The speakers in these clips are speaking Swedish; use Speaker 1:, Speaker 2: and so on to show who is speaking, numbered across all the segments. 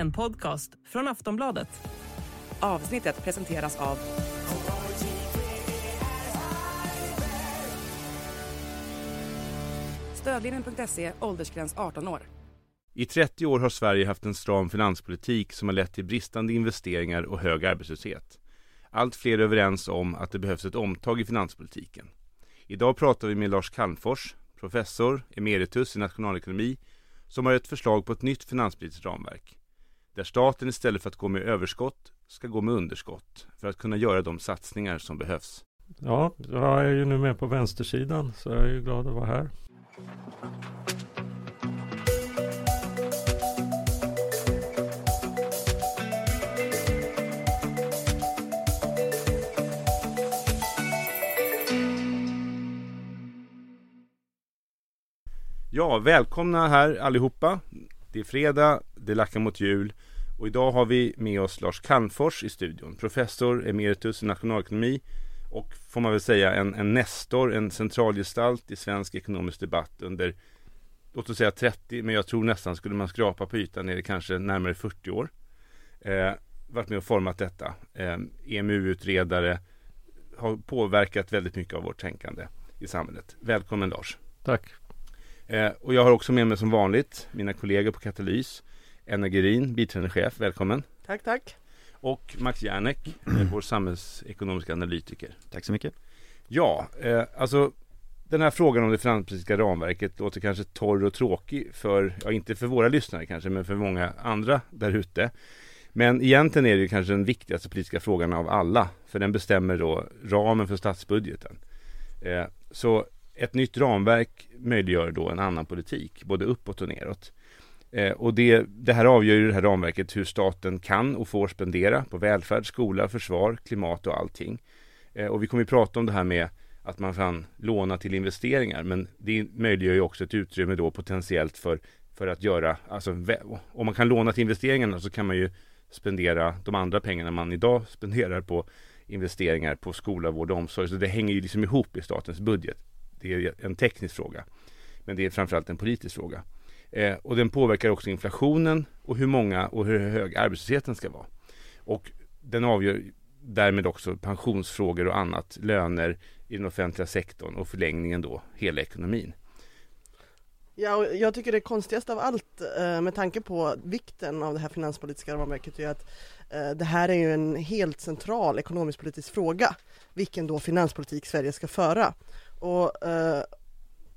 Speaker 1: En podcast från Aftonbladet.
Speaker 2: Avsnittet presenteras av Stödlinjen.se, åldersgräns 18 år.
Speaker 3: I 30 år har Sverige haft en stram finanspolitik som har lett till bristande investeringar och hög arbetslöshet. Allt fler är överens om att det behövs ett omtag i finanspolitiken. Idag pratar vi med Lars Calmfors, professor emeritus i nationalekonomi, som har ett förslag på ett nytt finanspolitiskt ramverk. Där staten istället för att gå med överskott ska gå med underskott för att kunna göra de satsningar som behövs.
Speaker 4: Ja, jag är ju nu med på vänstersidan så jag är ju glad att vara här.
Speaker 3: Ja, välkomna här allihopa. Det är fredag, det lackar mot jul och idag har vi med oss Lars Calmfors i studion. Professor emeritus i nationalekonomi och får man väl säga en, en nestor, en centralgestalt i svensk ekonomisk debatt under låt oss säga 30, men jag tror nästan skulle man skrapa på ytan är det kanske närmare 40 år. Eh, varit med och format detta. Eh, EMU-utredare har påverkat väldigt mycket av vårt tänkande i samhället. Välkommen Lars!
Speaker 4: Tack!
Speaker 3: Eh, och jag har också med mig som vanligt mina kollegor på Katalys. Enna Gerin, biträdande chef, välkommen.
Speaker 5: Tack, tack.
Speaker 3: Och Max Järnek, eh, vår samhällsekonomiska analytiker.
Speaker 6: Tack så mycket.
Speaker 3: Ja, eh, alltså den här frågan om det finanspolitiska ramverket låter kanske torr och tråkig för, ja inte för våra lyssnare kanske, men för många andra där ute. Men egentligen är det ju kanske den viktigaste politiska frågan av alla, för den bestämmer då ramen för statsbudgeten. Eh, så ett nytt ramverk möjliggör då en annan politik, både uppåt och neråt. Eh, och det, det här avgör ju det här ramverket hur staten kan och får spendera på välfärd, skola, försvar, klimat och allting. Eh, och vi kommer ju prata om det här med att man kan låna till investeringar, men det möjliggör ju också ett utrymme då potentiellt för, för att göra, alltså om man kan låna till investeringarna så kan man ju spendera de andra pengarna man idag spenderar på investeringar på skola, vård och omsorg. Så det hänger ju liksom ihop i statens budget. Det är en teknisk fråga. Men det är framförallt en politisk fråga. Eh, och den påverkar också inflationen och hur många och hur hög arbetslösheten ska vara. Och den avgör därmed också pensionsfrågor och annat, löner i den offentliga sektorn och förlängningen då hela ekonomin.
Speaker 5: Ja, och jag tycker det konstigaste av allt eh, med tanke på vikten av det här finanspolitiska ramverket är att eh, det här är ju en helt central ekonomisk-politisk fråga, vilken då finanspolitik Sverige ska föra. Och eh,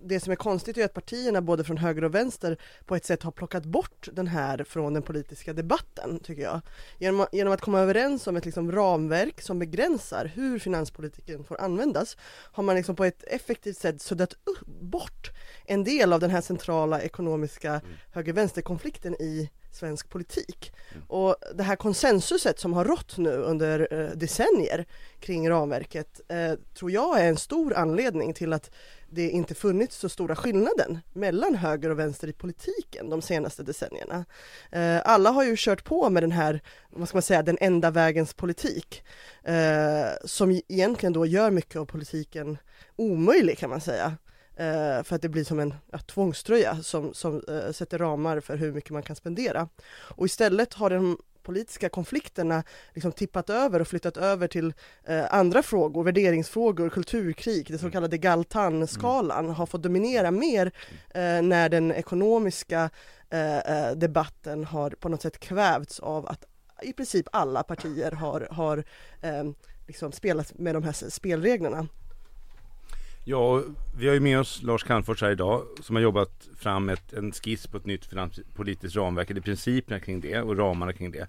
Speaker 5: det som är konstigt är att partierna både från höger och vänster på ett sätt har plockat bort den här från den politiska debatten, tycker jag. Genom, genom att komma överens om ett liksom ramverk som begränsar hur finanspolitiken får användas har man liksom på ett effektivt sätt suddat bort en del av den här centrala ekonomiska mm. höger-vänster-konflikten i svensk politik. Mm. Och det här konsensuset som har rått nu under eh, decennier kring ramverket eh, tror jag är en stor anledning till att det inte funnits så stora skillnaden mellan höger och vänster i politiken de senaste decennierna. Eh, alla har ju kört på med den här, vad ska man säga, den enda vägens politik eh, som egentligen då gör mycket av politiken omöjlig kan man säga. Uh, för att det blir som en ja, tvångströja som, som uh, sätter ramar för hur mycket man kan spendera. Och istället har de politiska konflikterna liksom tippat över och flyttat över till uh, andra frågor, värderingsfrågor, kulturkrig, det så mm. kallade Galtan-skalan har fått dominera mer när den ekonomiska debatten har på något sätt kvävts av att i princip alla partier har, har liksom spelat med de här spelreglerna.
Speaker 3: Ja, vi har ju med oss Lars Calmfors här idag som har jobbat fram ett, en skiss på ett nytt finanspolitiskt ramverk, eller principerna kring det och ramarna kring det.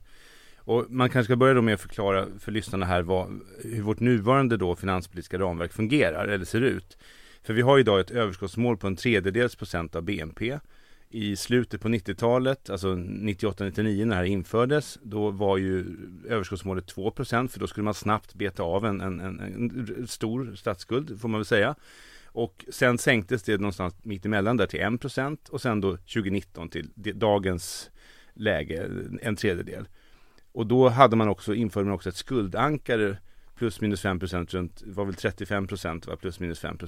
Speaker 3: Och man kanske ska börja då med att förklara för lyssnarna här vad, hur vårt nuvarande då finanspolitiska ramverk fungerar eller ser ut. För vi har idag ett överskottsmål på en tredjedels procent av BNP i slutet på 90-talet, alltså 98-99 när det här infördes, då var ju överskottsmålet 2% för då skulle man snabbt beta av en, en, en, en, stor statsskuld, får man väl säga. Och sen sänktes det någonstans mitt emellan där till 1% och sen då 2019 till dagens läge, en tredjedel. Och då hade man också, införde man också ett skuldankare plus minus 5% runt, var väl 35% var plus minus 5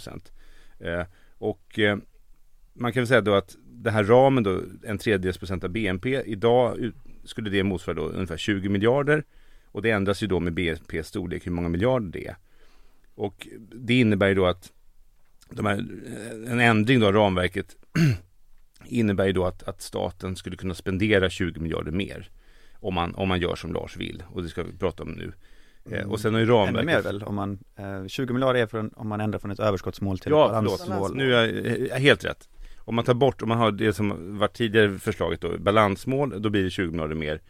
Speaker 3: eh, och eh, man kan väl säga då att det här ramen då, en tredjedels procent av BNP, idag skulle det motsvara då ungefär 20 miljarder. Och det ändras ju då med BNP storlek hur många miljarder det är. Och det innebär ju då att här, en ändring då av ramverket innebär ju då att, att staten skulle kunna spendera 20 miljarder mer. Om man, om man gör som Lars vill. Och det ska vi prata om nu. Mm. Och sen har ju ramverket...
Speaker 6: Ännu mer väl, om man, eh, 20 miljarder är från, om man ändrar från ett överskottsmål till
Speaker 3: ja,
Speaker 6: ett balansmål.
Speaker 3: Nu är jag helt rätt. Om man tar bort, om man har det som var tidigare förslaget då, balansmål, då blir det 20 miljarder mer.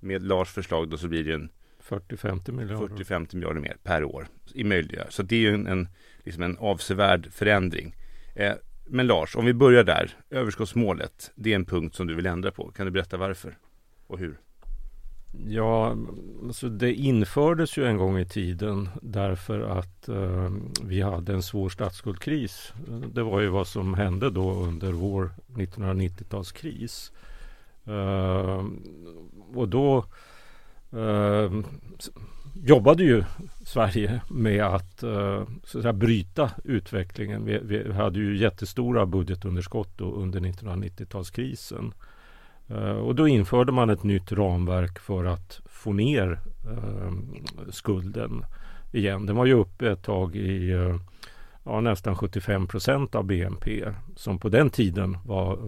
Speaker 3: Med Lars förslag då så blir det en
Speaker 4: 40-50 miljarder.
Speaker 3: 40-50 miljarder mer per år i möjliga. Så det är ju en, en, liksom en avsevärd förändring. Eh, men Lars, om vi börjar där. Överskottsmålet, det är en punkt som du vill ändra på. Kan du berätta varför och hur?
Speaker 4: Ja, alltså det infördes ju en gång i tiden därför att eh, vi hade en svår statsskuldkris. Det var ju vad som hände då under vår 1990-talskris. Eh, och då eh, jobbade ju Sverige med att, eh, så att säga, bryta utvecklingen. Vi, vi, hade ju jättestora budgetunderskott då under 1990-talskrisen. Eh, och då införde man ett nytt ramverk för att få ner eh, skulden igen. Den var ju uppe ett tag i eh, ja, nästan 75 procent av BNP som på den tiden var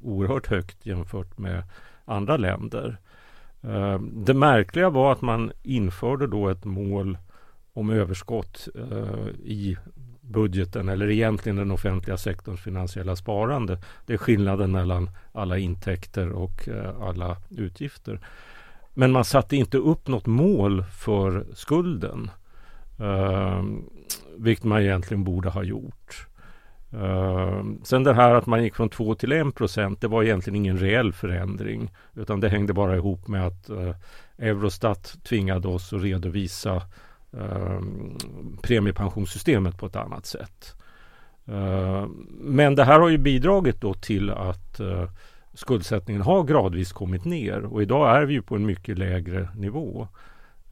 Speaker 4: oerhört högt jämfört med andra länder. Det märkliga var att man införde då ett mål om överskott i budgeten eller egentligen den offentliga sektorns finansiella sparande. Det är skillnaden mellan alla intäkter och eh, alla utgifter. Men man satte inte upp något mål för skulden. Eh, vilket man egentligen borde ha gjort. Eh, sen det här att man gick från 2 till 1 procent, det var egentligen ingen reell förändring. Utan det hängde bara ihop med att eh, Eurostat tvingade oss att redovisa eh, premiepensionssystemet på ett annat sätt. Eh, men det här har ju bidragit då till att eh, skuldsättningen har gradvis kommit ner och idag är vi ju på en mycket lägre nivå.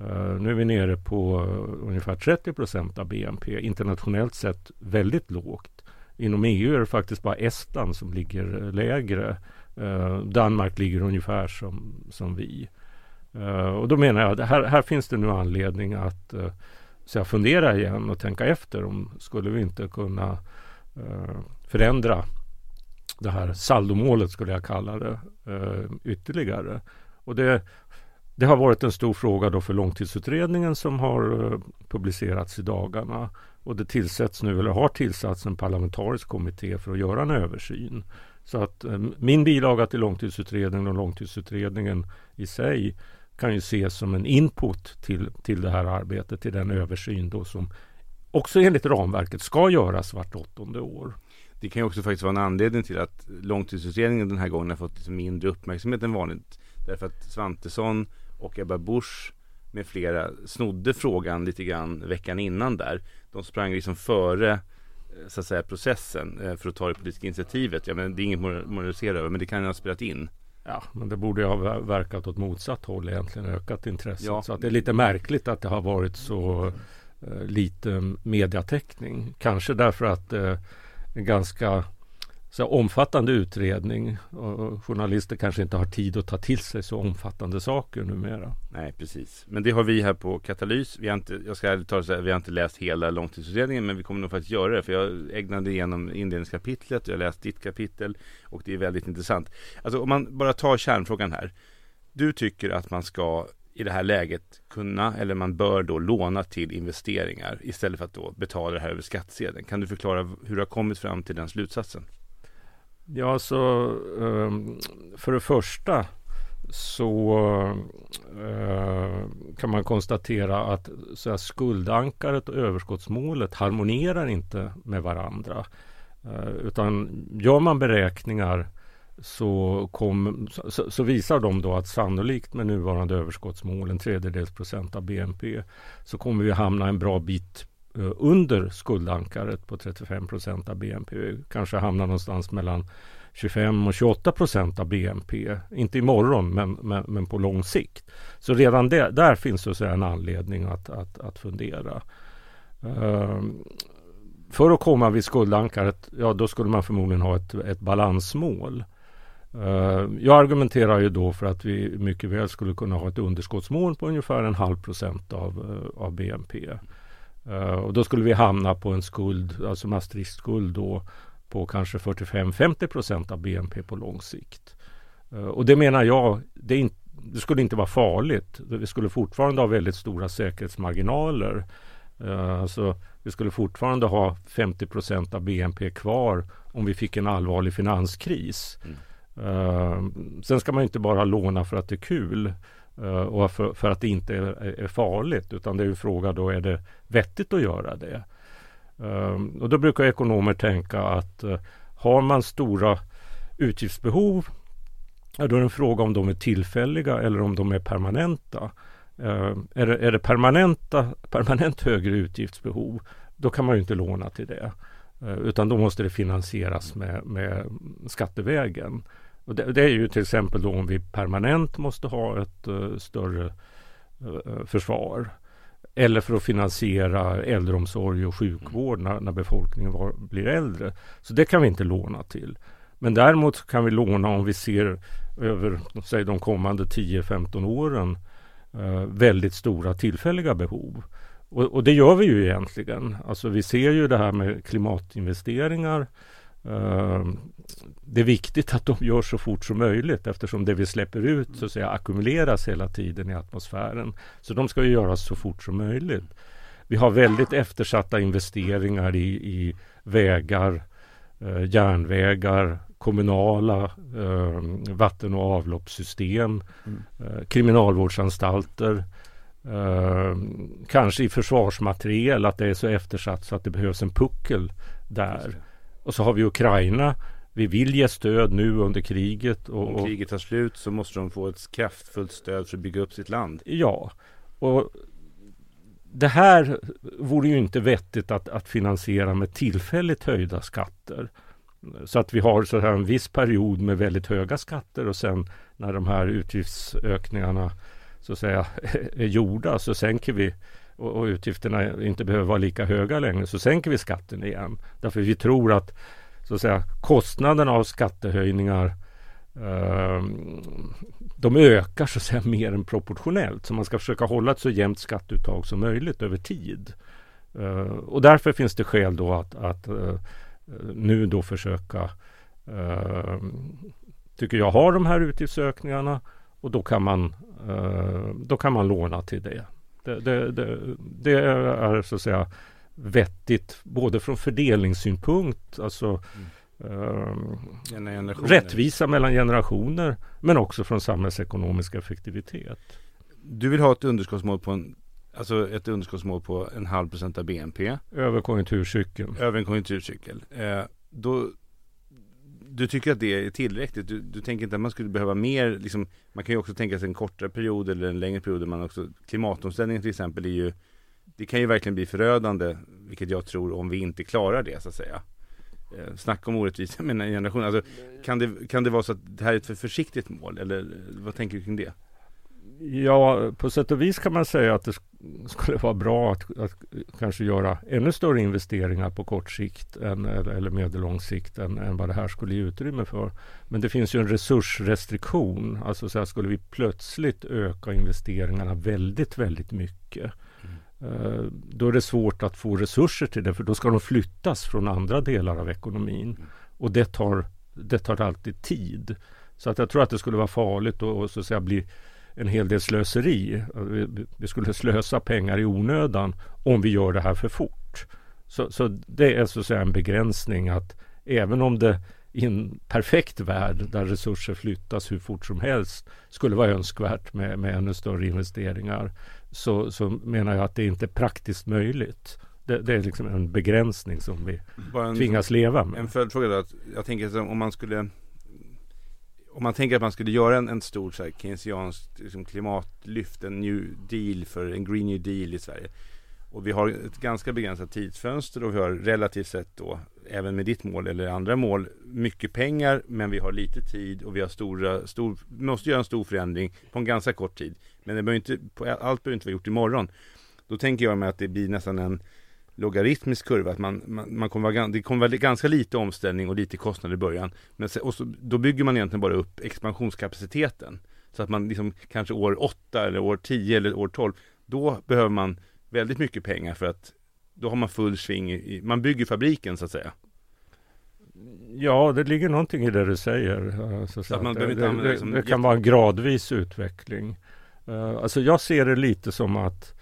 Speaker 4: Ehm, nu är vi nere på eh, ungefär 30 procent av BNP. Internationellt sett väldigt lågt. Inom EU är det faktiskt bara Estland som ligger eh, lägre. Ehm, Danmark ligger ungefär som, som vi. Uh, och då menar jag att här, här finns det nu anledning att uh, så fundera igen och tänka efter om skulle vi inte kunna uh, förändra det här saldomålet skulle jag kalla det ytterligare. Och det, det har varit en stor fråga då för långtidsutredningen som har publicerats i dagarna. Och det tillsätts nu, eller har tillsatts, en parlamentarisk kommitté för att göra en översyn. Så att min bilaga till långtidsutredningen och långtidsutredningen i sig kan ju ses som en input till, till det här arbetet, till den översyn då som också enligt ramverket ska göras vart åttonde år.
Speaker 3: Det kan ju också faktiskt vara en anledning till att långtidsutredningen den här gången har fått liksom mindre uppmärksamhet än vanligt. Därför att Svantesson och Ebba Busch med flera snodde frågan lite grann veckan innan där. De sprang liksom före eh, så att säga processen eh, för att ta det politiska initiativet. Ja, men det är inget att moralisera över men det kan ju ha spelat in.
Speaker 4: Ja, men det borde ha verkat åt motsatt håll egentligen, ökat intresse. Ja. Så att det är lite märkligt att det har varit så eh, lite mediatäckning. Kanske därför att eh, ganska så omfattande utredning och journalister kanske inte har tid att ta till sig så omfattande saker numera.
Speaker 3: Nej, precis. Men det har vi här på Katalys. Vi har inte, jag ska ärligt talat säga, vi har inte läst hela långtidsutredningen, men vi kommer nog faktiskt göra det. För jag ägnade igenom inledningskapitlet, jag har läst ditt kapitel och det är väldigt intressant. Alltså om man bara tar kärnfrågan här. Du tycker att man ska i det här läget kunna, eller man bör då låna till investeringar istället för att då betala det här över skattsedeln. Kan du förklara hur du har kommit fram till den slutsatsen?
Speaker 4: Ja, så ehm, för det första så eh, kan man konstatera att så här, skuldankaret och överskottsmålet harmonerar inte med varandra. Eh, utan gör man beräkningar så, kom, så, så, visar de då att sannolikt med nuvarande överskottsmål, en tredjedels procent av BNP, så kommer vi hamna en bra bit Eh, under skuldankaret på 35 procent av BNP. Kanske hamnar någonstans mellan 25 och 28 procent av BNP. Inte imorgon men, men, men på lång sikt. Så redan det, där finns det en anledning att, att, att fundera. Uh, för att komma vid skuldankaret, ja då skulle man förmodligen ha ett, ett balansmål. Uh, jag argumenterar ju då för att vi mycket väl skulle kunna ha ett underskottsmål på ungefär en halv procent av, eh, av BNP. Uh, och då skulle vi hamna på en skuld, alltså Maastricht-skuld då, på kanske 45-50 procent av BNP på lång sikt. Uh, och det menar jag, det, in, det, skulle inte vara farligt. Vi skulle fortfarande ha väldigt stora säkerhetsmarginaler. Uh, alltså, vi skulle fortfarande ha 50 procent av BNP kvar om vi fick en allvarlig finanskris. Mm. sen ska man inte bara låna för att det är kul. Eh, och för, för, att det inte är, är, farligt utan det är en fråga då är det vettigt att göra det. Ehm, och då brukar ekonomer tänka att eh, har man stora utgiftsbehov ja, då är det en fråga om de är tillfälliga eller om de är permanenta. Ehm, är, det, är det permanenta, permanent högre utgiftsbehov då kan man ju inte låna till det. Eh, utan då måste det finansieras med, med skattevägen. Och det, det, är ju till exempel då om vi permanent måste ha ett uh, större uh, försvar. Eller för att finansiera äldreomsorg och sjukvård när, när befolkningen var, blir äldre. Så det kan vi inte låna till. Men däremot kan vi låna om vi ser över säg, de kommande 10-15 åren uh, väldigt stora tillfälliga behov. Och, och, det gör vi ju egentligen. Alltså vi ser ju det här med klimatinvesteringar Ehm, det är viktigt att de görs så fort som möjligt eftersom det vi släpper ut så att säga ackumuleras hela tiden i atmosfären. Så de ska ju göras så fort som möjligt. Vi har väldigt eftersatta investeringar i, i vägar, eh, järnvägar, kommunala eh, vatten och avloppssystem, mm. eh, kriminalvårdsanstalter, eh, kanske i försvarsmateriel, att det är så eftersatt så att det behövs en puckel där. Och så har vi Ukraina. Vi vill ge stöd nu under kriget.
Speaker 3: Och, Om kriget tar slut så måste de få ett kraftfullt stöd för att bygga upp sitt land.
Speaker 4: Ja, och det här vore ju inte vettigt att, att finansiera med tillfälligt höjda skatter. Så att vi har så här en viss period med väldigt höga skatter och sen när de här utgiftsökningarna så att säga är gjorda så sänker vi och, utgifterna inte behöver vara lika höga längre så sänker vi skatten igen. Därför vi tror att, så att säga, kostnaderna av skattehöjningar eh, de ökar så att säga mer än proportionellt. Så man ska försöka hålla ett så jämnt skatteuttag som möjligt över tid. Eh, och därför finns det skäl då att, att eh, nu då försöka ehm, tycker jag har de här utgiftsökningarna och då kan man, eh, då kan man låna till det. Det, det, det, det, är så att säga vettigt både från fördelningssynpunkt, alltså mm. eh, rättvisa mellan generationer, men också från samhällsekonomisk effektivitet.
Speaker 3: Du vill ha ett underskottsmål på en Alltså ett underskottsmål på en halv procent av BNP.
Speaker 4: Över konjunkturcykeln.
Speaker 3: Över en konjunkturcykel. Eh, då, du tycker att det är tillräckligt? Du, du, tänker inte att man skulle behöva mer, liksom, man kan ju också tänka sig en kortare period eller en längre period. Man också, klimatomställningen till exempel är ju, det kan ju verkligen bli förödande, vilket jag tror, om vi inte klarar det så att säga. Eh, snacka om orättvisa med en generation. Alltså, kan, det, kan det vara så att det här är ett för försiktigt mål? Eller vad tänker du kring det?
Speaker 4: Ja, på sätt och vis kan man säga att det skulle vara bra att, att kanske göra ännu större investeringar på kort sikt än, eller medellång sikt än, än vad det här skulle ge utrymme för. Men det finns ju en resursrestriktion. Alltså så här, skulle vi plötsligt öka investeringarna väldigt, väldigt mycket mm då är det svårt att få resurser till det för då ska de flyttas från andra delar av ekonomin. Mm. Och det tar, det tar alltid tid. Så att jag tror att det skulle vara farligt att så att säga bli en hel del slöseri. Vi skulle slösa pengar i onödan om vi gör det här för fort. Så, så det är så att säga en begränsning att även om det i en perfekt värld där resurser flyttas hur fort som helst skulle vara önskvärt med, med ännu större investeringar så, så menar jag att det inte är praktiskt möjligt. Det, det är liksom en begränsning som vi en, tvingas leva med.
Speaker 3: En följdfråga då. Att jag tänker om man skulle om man tänker att man skulle göra en, en stor så här, keynesiansk liksom, klimatlyft, en new deal för en green new deal i Sverige. Och vi har ett ganska begränsat tidsfönster och vi har relativt sett då, även med ditt mål eller andra mål, mycket pengar men vi har lite tid och vi har stora, stor, måste göra en stor förändring på en ganska kort tid. Men det inte, allt behöver inte vara gjort imorgon. Då tänker jag mig att det blir nästan en logaritmisk kurva. Att man, man, man kommer vara, det kommer vara ganska lite omställning och lite kostnader i början. Men se, och så, då bygger man egentligen bara upp expansionskapaciteten. Så att man liksom kanske år 8 eller år 10 eller år 12, då behöver man väldigt mycket pengar för att då har man full sving i, man bygger fabriken så att säga.
Speaker 4: Ja, det ligger någonting i det du säger. Alltså, så
Speaker 3: man
Speaker 4: det,
Speaker 3: inte
Speaker 4: det, det, det kan vara en gradvis utveckling. Uh, alltså jag ser det lite som att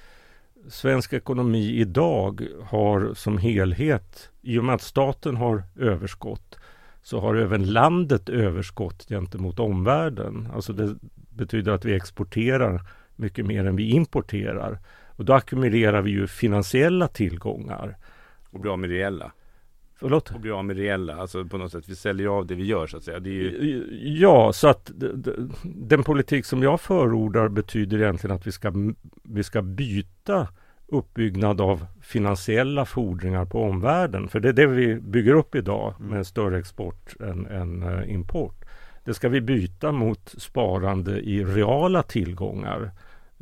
Speaker 4: svensk ekonomi idag har som helhet, i och med att staten har överskott, så har även landet överskott gentemot omvärlden. Alltså det betyder att vi exporterar mycket mer än vi importerar. Och då ackumulerar vi ju finansiella tillgångar.
Speaker 3: Och blir av med reella.
Speaker 4: Förlåt?
Speaker 3: Och blir av med reella, alltså på något sätt, vi säljer av det vi gör så att säga. Det är ju...
Speaker 4: Ja, så att den politik som jag förordar betyder egentligen att vi ska, vi ska byta uppbyggnad av finansiella fordringar på omvärlden. För det är det vi bygger upp idag med en större export än, än uh, import. Det ska vi byta mot sparande i reala tillgångar.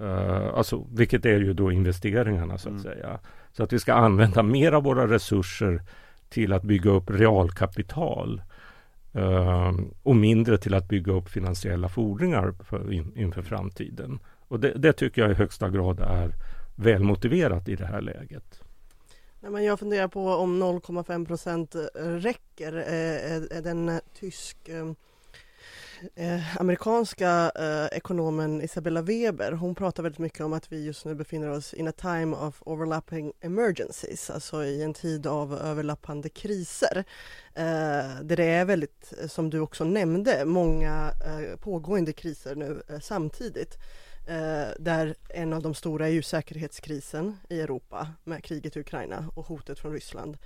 Speaker 4: Uh, alltså, vilket är ju då investeringarna så att mm. säga. Så att vi ska använda mer av våra resurser till att bygga upp realkapital. Uh, och mindre till att bygga upp finansiella fordringar för, in, inför framtiden. Och det, det, tycker jag i högsta grad är välmotiverat i det här läget.
Speaker 5: Nej, men jag funderar på om 0,5 procent räcker. Är den tysk Eh, Eh, amerikanska eh, ekonomen Isabella Weber, hon pratar väldigt mycket om att vi just nu befinner oss in a time of overlapping emergencies, alltså i en tid av överlappande kriser. Eh, där det är väldigt, eh, som du också nämnde, många eh, pågående kriser nu eh, samtidigt. Eh, där en av de stora är ju säkerhetskrisen i Europa med kriget i Ukraina och hotet från Ryssland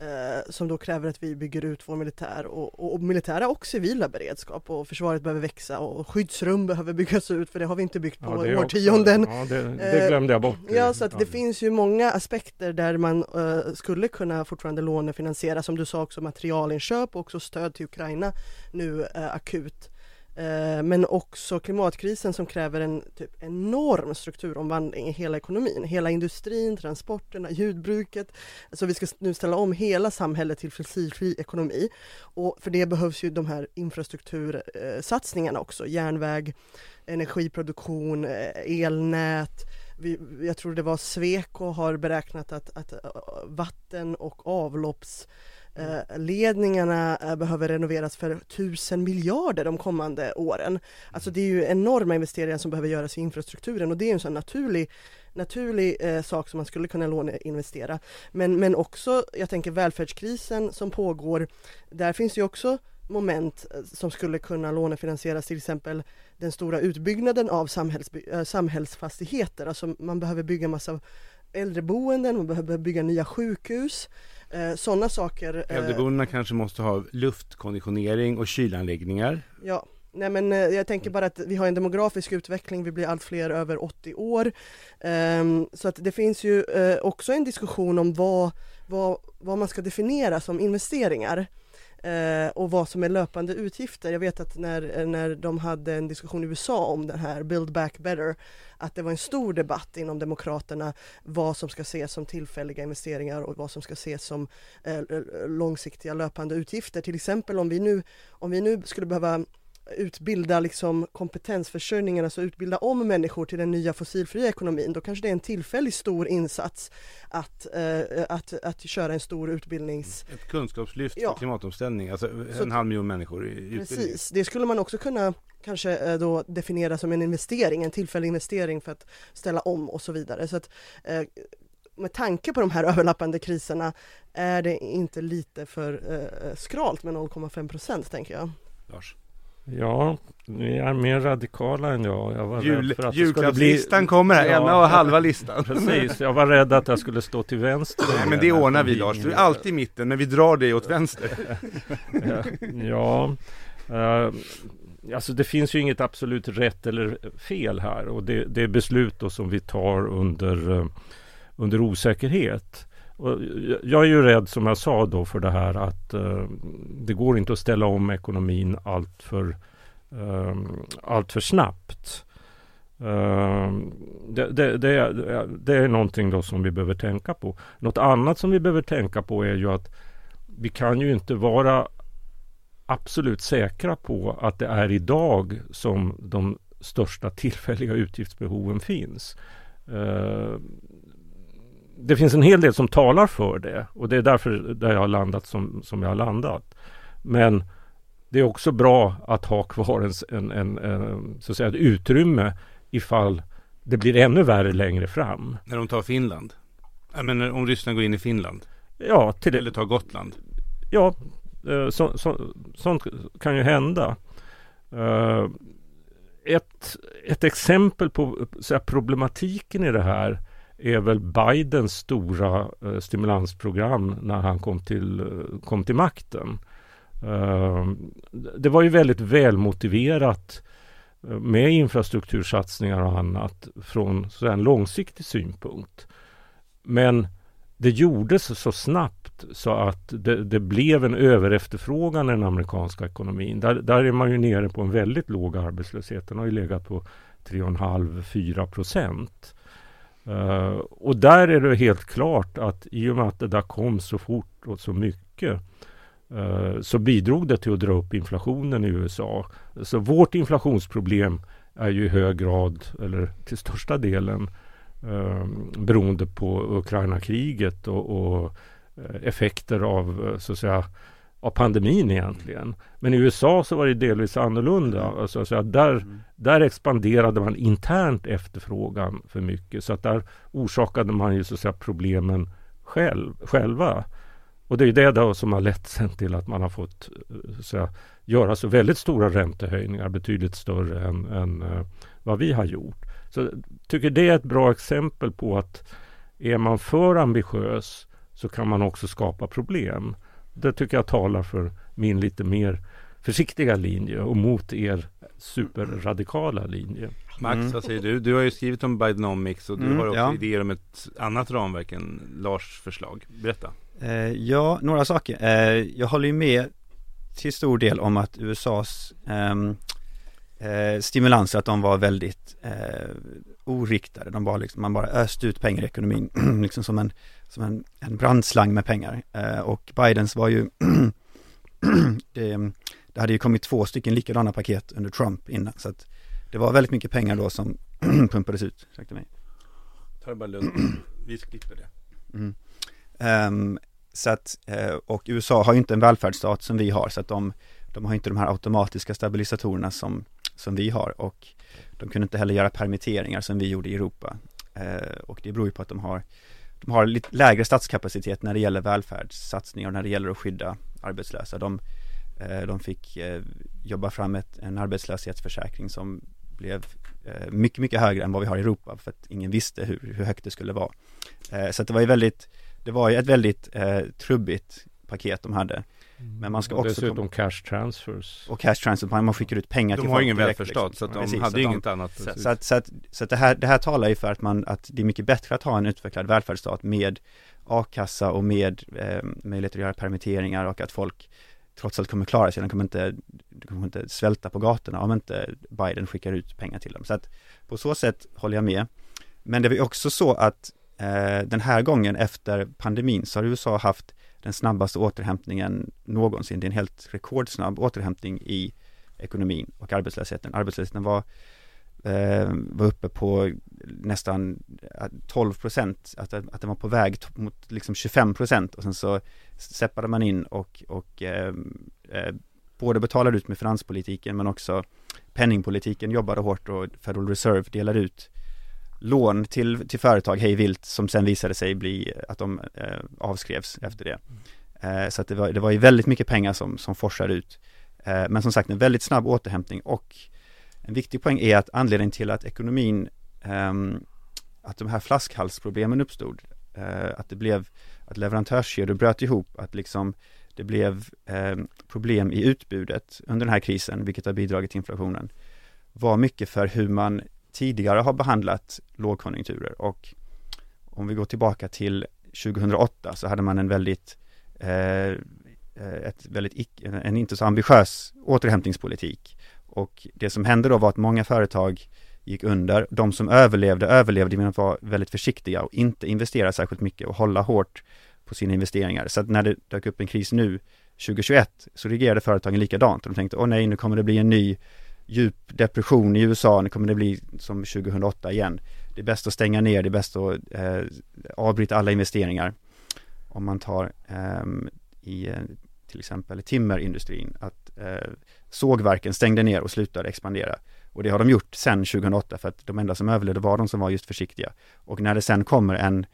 Speaker 5: eh, som då kräver att vi bygger ut vår militär och, och, och, militära och civila beredskap och försvaret behöver växa och skyddsrum behöver byggas ut för det har vi inte byggt på ja, årtionden.
Speaker 4: Också, ja, det, det, glömde jag bort.
Speaker 5: Eh, ja, så att det finns ju många aspekter där man eh, skulle kunna fortfarande lånefinansiera, som du sa också materialinköp och också stöd till Ukraina nu eh, akut. Eh, men också klimatkrisen som kräver en typ enorm strukturomvandling i hela ekonomin, hela industrin, transporterna, jordbruket. Alltså vi ska nu ställa om hela samhället till fossilfri ekonomi. Och för det behövs ju de här infrastruktursatsningarna också, järnväg, energiproduktion, eh, elnät, vi, jag tror det var Sweco har beräknat att, att eh, vatten och avlopps Eh, Mm. Eh, ledningarna eh, behöver renoveras för tusen miljarder de kommande åren. Alltså det är ju enorma investeringar som behöver göras i infrastrukturen och det är en sån naturlig naturlig eh, sak som man skulle kunna låneinvestera. Men, men också, jag tänker välfärdskrisen som pågår, där finns ju också moment eh, som skulle kunna lånefinansieras, till exempel den stora utbyggnaden av samhälls, samhällsfastigheter. Alltså man behöver bygga massa äldreboenden, man behöver bygga nya sjukhus. Eh, Sådana saker.
Speaker 3: Eh, Äldreboendena kanske måste ha luftkonditionering och kylanläggningar.
Speaker 5: Ja, Nej men eh, jag tänker bara att vi har en demografisk utveckling, vi blir allt fler över 80 år. Um, så att det finns ju uh, också en diskussion om vad, vad, vad man ska definiera som investeringar eh, och vad som är löpande utgifter. Jag vet att när, när de hade en diskussion i USA om den här Build Back Better, att det var en stor debatt inom Demokraterna vad som ska ses som tillfälliga investeringar och vad som ska ses som eh, långsiktiga löpande utgifter. Till exempel om vi nu, om vi nu skulle behöva utbilda liksom kompetensförsörjningen, alltså utbilda om människor till den nya fossilfria ekonomin, då kanske det är en tillfällig stor insats att, eh, att, att köra en stor utbildnings...
Speaker 3: Ett kunskapslyft ja. för klimatomställning, alltså en Så, halv miljon människor i utbildning.
Speaker 5: Precis, det skulle man också kunna kanske eh, då definiera som en investering, en tillfällig investering för att ställa om och så vidare. Så att, eh, med tanke på de här överlappande kriserna är det inte lite för eh, skralt med 0,5 procent tänker jag.
Speaker 3: Lars?
Speaker 4: Ja, ni är mer radikala än jag. jag var
Speaker 3: Jul, för att julklappslistan bli... kommer här, ja, ena och halva listan.
Speaker 4: Precis, jag var rädd att jag skulle stå till vänster.
Speaker 3: Nej men det ordnar vi Lars, du är alltid i mitten men vi drar dig åt vänster.
Speaker 4: ja, uh, alltså det finns ju inget absolut rätt eller fel här och det, det är beslut som vi tar under, uh, under osäkerhet. Och jag är ju rädd som jag sa då för det här att eh, det går inte att ställa om ekonomin allt för, eh, allt för snabbt. Ehm, det, det, det, är, det är någonting då som vi behöver tänka på. Något annat som vi behöver tänka på är ju att vi kan ju inte vara absolut säkra på att det är idag som de största tillfälliga utgiftsbehoven finns. Ehm, det finns en hel del som talar för det och det är därför där jag har landat som, som jag har landat. Men det är också bra att ha kvar en, en, en, så att säga, ett utrymme ifall det blir ännu värre längre fram.
Speaker 3: När de tar Finland? Jag menar om Ryssland går in i Finland?
Speaker 4: Ja, till
Speaker 3: Eller tar Gotland?
Speaker 4: Ja, eh, så, så, sånt kan ju hända. Uh, ett, ett exempel på så här, problematiken i det här är väl Bidens stora eh, stimulansprogram när han kom till, eh, kom till makten. Ehm, det var ju väldigt välmotiverat eh, med infrastruktursatsningar och annat från så en långsiktig synpunkt. Men det gjordes så snabbt så att det, det, blev en överefterfrågan i den amerikanska ekonomin. Där, där är man ju nere på en väldigt låg arbetslöshet. Den har ju legat på 3,5-4 procent. Uh, och där är det helt klart att i och med att det där kom så fort och så mycket uh, så bidrog det till att dra upp inflationen i USA. Så vårt inflationsproblem är ju i hög grad, eller till största delen, uh, beroende på Ukraina-kriget och, och, effekter av, så att säga, av pandemin egentligen. Men i USA så var det delvis annorlunda. Mm. Alltså, så att där, mm. där expanderade man internt efterfrågan för mycket. Så att där orsakade man ju så att säga problemen själv, själva. Och det är det då som har lett sen till att man har fått eh, så att göra så väldigt stora räntehöjningar, betydligt större än, än uh, vad vi har gjort. Så jag tycker det är ett bra exempel på att är man för ambitiös så kan man också skapa problem. Det tycker jag talar för min lite mer försiktiga linje och mot er superradikala linje.
Speaker 3: Max, mm. vad säger du? Du har ju skrivit om Bidenomics och du mm, har också ja. idéer om ett annat ramverk än Lars förslag. Berätta.
Speaker 6: Eh, ja, några saker. Eh, jag håller ju med till stor del om att USAs ehm, eh, stimulanser, att de var väldigt eh, oriktade. De var liksom, man bara öste ut pengar i ekonomin, liksom som en, som en, en brandslang med pengar. Eh, och Bidens var ju, det, det hade ju kommit två stycken likadana paket under Trump innan, så att det var väldigt mycket pengar då som pumpades ut. Ursäkta mig.
Speaker 3: Ta det bara lugnt, vi klipper det. Mm.
Speaker 6: Um, så att, uh, och USA har ju inte en välfärdsstat som vi har, så att de, de har inte de här automatiska stabilisatorerna som, som vi har och de kunde inte heller göra permitteringar som vi gjorde i Europa. Eh, och det beror ju på att de har, de har lite lägre statskapacitet när det gäller välfärdssatsningar och när det gäller att skydda arbetslösa. De, eh, de fick eh, jobba fram ett, en arbetslöshetsförsäkring som blev eh, mycket, mycket högre än vad vi har i Europa för att ingen visste hur, hur högt det skulle vara. Eh, så att det var ju väldigt det var ju ett väldigt eh, trubbigt paket de hade.
Speaker 4: Mm. Men man ska också Dessutom cash transfers
Speaker 6: Och cash transfers, man skickar ut pengar
Speaker 3: de
Speaker 6: till
Speaker 3: folk De har ingen välfärdsstat liksom. så att de Precis, hade inget annat
Speaker 6: Så, så, att, så, att, så att det här, det här talar ju för att man, att det är mycket bättre att ha en utvecklad välfärdsstat med a-kassa och med eh, möjlighet att göra permitteringar och att folk trots allt kommer klara sig, de kommer inte, de kommer inte svälta på gatorna om inte Biden skickar ut pengar till dem. Så att på så sätt håller jag med. Men det är också så att Eh, den här gången efter pandemin så har USA haft den snabbaste återhämtningen någonsin. Det är en helt rekordsnabb återhämtning i ekonomin och arbetslösheten. Arbetslösheten var, eh, var uppe på nästan eh, 12 procent, att, att den var på väg mot liksom 25 procent och sen så steppade man in och, och eh, eh, både betalade ut med finanspolitiken men också penningpolitiken jobbade hårt och Federal Reserve delade ut lån till, till företag hej vilt som sen visade sig bli att de eh, avskrevs efter det. Eh, så att det var, det var ju väldigt mycket pengar som, som forsade ut. Eh, men som sagt en väldigt snabb återhämtning och en viktig poäng är att anledningen till att ekonomin, ehm, att de här flaskhalsproblemen uppstod, eh, att det blev, att leverantörskedjor bröt ihop, att liksom det blev ehm, problem i utbudet under den här krisen, vilket har bidragit till inflationen, var mycket för hur man tidigare har behandlat lågkonjunkturer och om vi går tillbaka till 2008 så hade man en väldigt eh, eh ett väldigt, en inte så ambitiös återhämtningspolitik och det som hände då var att många företag gick under. De som överlevde, överlevde genom att vara väldigt försiktiga och inte investera särskilt mycket och hålla hårt på sina investeringar. Så att när det dök upp en kris nu 2021 så reagerade företagen likadant. De tänkte, åh nej, nu kommer det bli en ny djup depression i USA, nu kommer det bli som 2008 igen. Det är bäst att stänga ner, det är bäst att eh, avbryta alla investeringar. Om man tar ehm, eh, i till exempel timmerindustrin, att eh, sågverken stängde ner och slutade expandera. Och det har de gjort sedan 2008 för att de enda som överlevde var de som var just försiktiga. Och när det sen kommer en,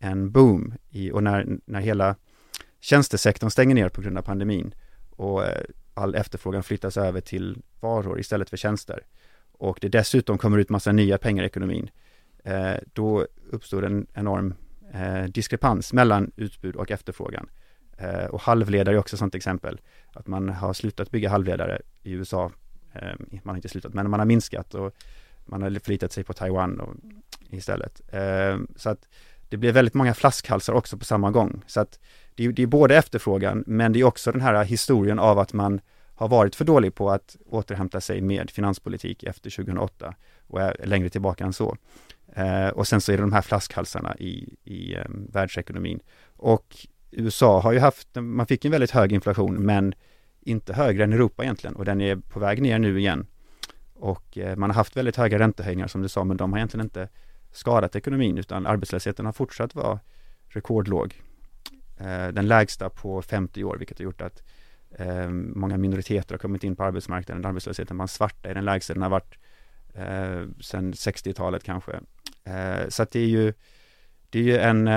Speaker 6: en boom i, och när, när hela tjänstesektorn stänger ner på grund av pandemin och eh, all efterfrågan flyttas över till varor istället för tjänster och det dessutom kommer ut massa nya pengar i ekonomin, eh, då uppstår en enorm eh, diskrepans mellan utbud och efterfrågan. Eh, och halvledare är också ett sådant exempel, att man har slutat bygga halvledare i USA, eh, man har inte slutat, men man har minskat och man har förlitat sig på Taiwan och, istället. Eh, så att det blir väldigt många flaskhalsar också på samma gång. Så att det är, det är både efterfrågan, men det är också den här historien av att man har varit för dålig på att återhämta sig med finanspolitik efter 2008 och är längre tillbaka än så. Eh, och sen så är det de här flaskhalsarna i, i eh, världsekonomin. Och USA har ju haft, man fick en väldigt hög inflation, men inte högre än Europa egentligen och den är på väg ner nu igen. Och eh, man har haft väldigt höga räntehöjningar som du sa, men de har egentligen inte skadat ekonomin utan arbetslösheten har fortsatt vara rekordlåg. Eh, den lägsta på 50 år, vilket har gjort att eh, många minoriteter har kommit in på arbetsmarknaden. Arbetslösheten bland svarta är den lägsta den har varit eh, sedan 60-talet kanske. Så att det är ju, det är ju en,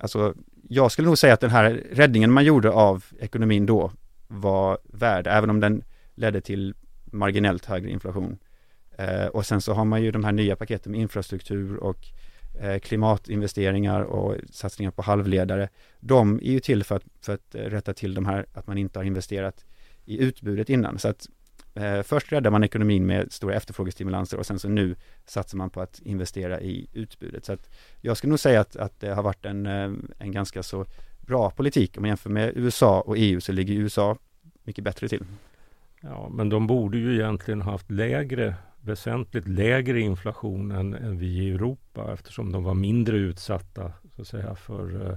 Speaker 6: alltså jag skulle nog säga att den här räddningen man gjorde av ekonomin då var värd, även om den ledde till marginellt högre inflation. Eh, och sen så har man ju de här nya paketen med infrastruktur och Eh, klimatinvesteringar och satsningar på halvledare. De är ju till för att, för att eh, rätta till de här, att man inte har investerat i utbudet innan. Så att eh, först räddar man ekonomin med stora efterfrågestimulanser och sen så nu satsar man på att investera i utbudet. Så att jag skulle nog säga att, att det har varit en, eh, en ganska så bra politik. Om man jämför med USA och EU så ligger USA mycket bättre till.
Speaker 4: Ja, men de borde ju egentligen haft lägre väsentligt lägre inflation än, än, vi i Europa eftersom de var mindre utsatta så att säga, för eh,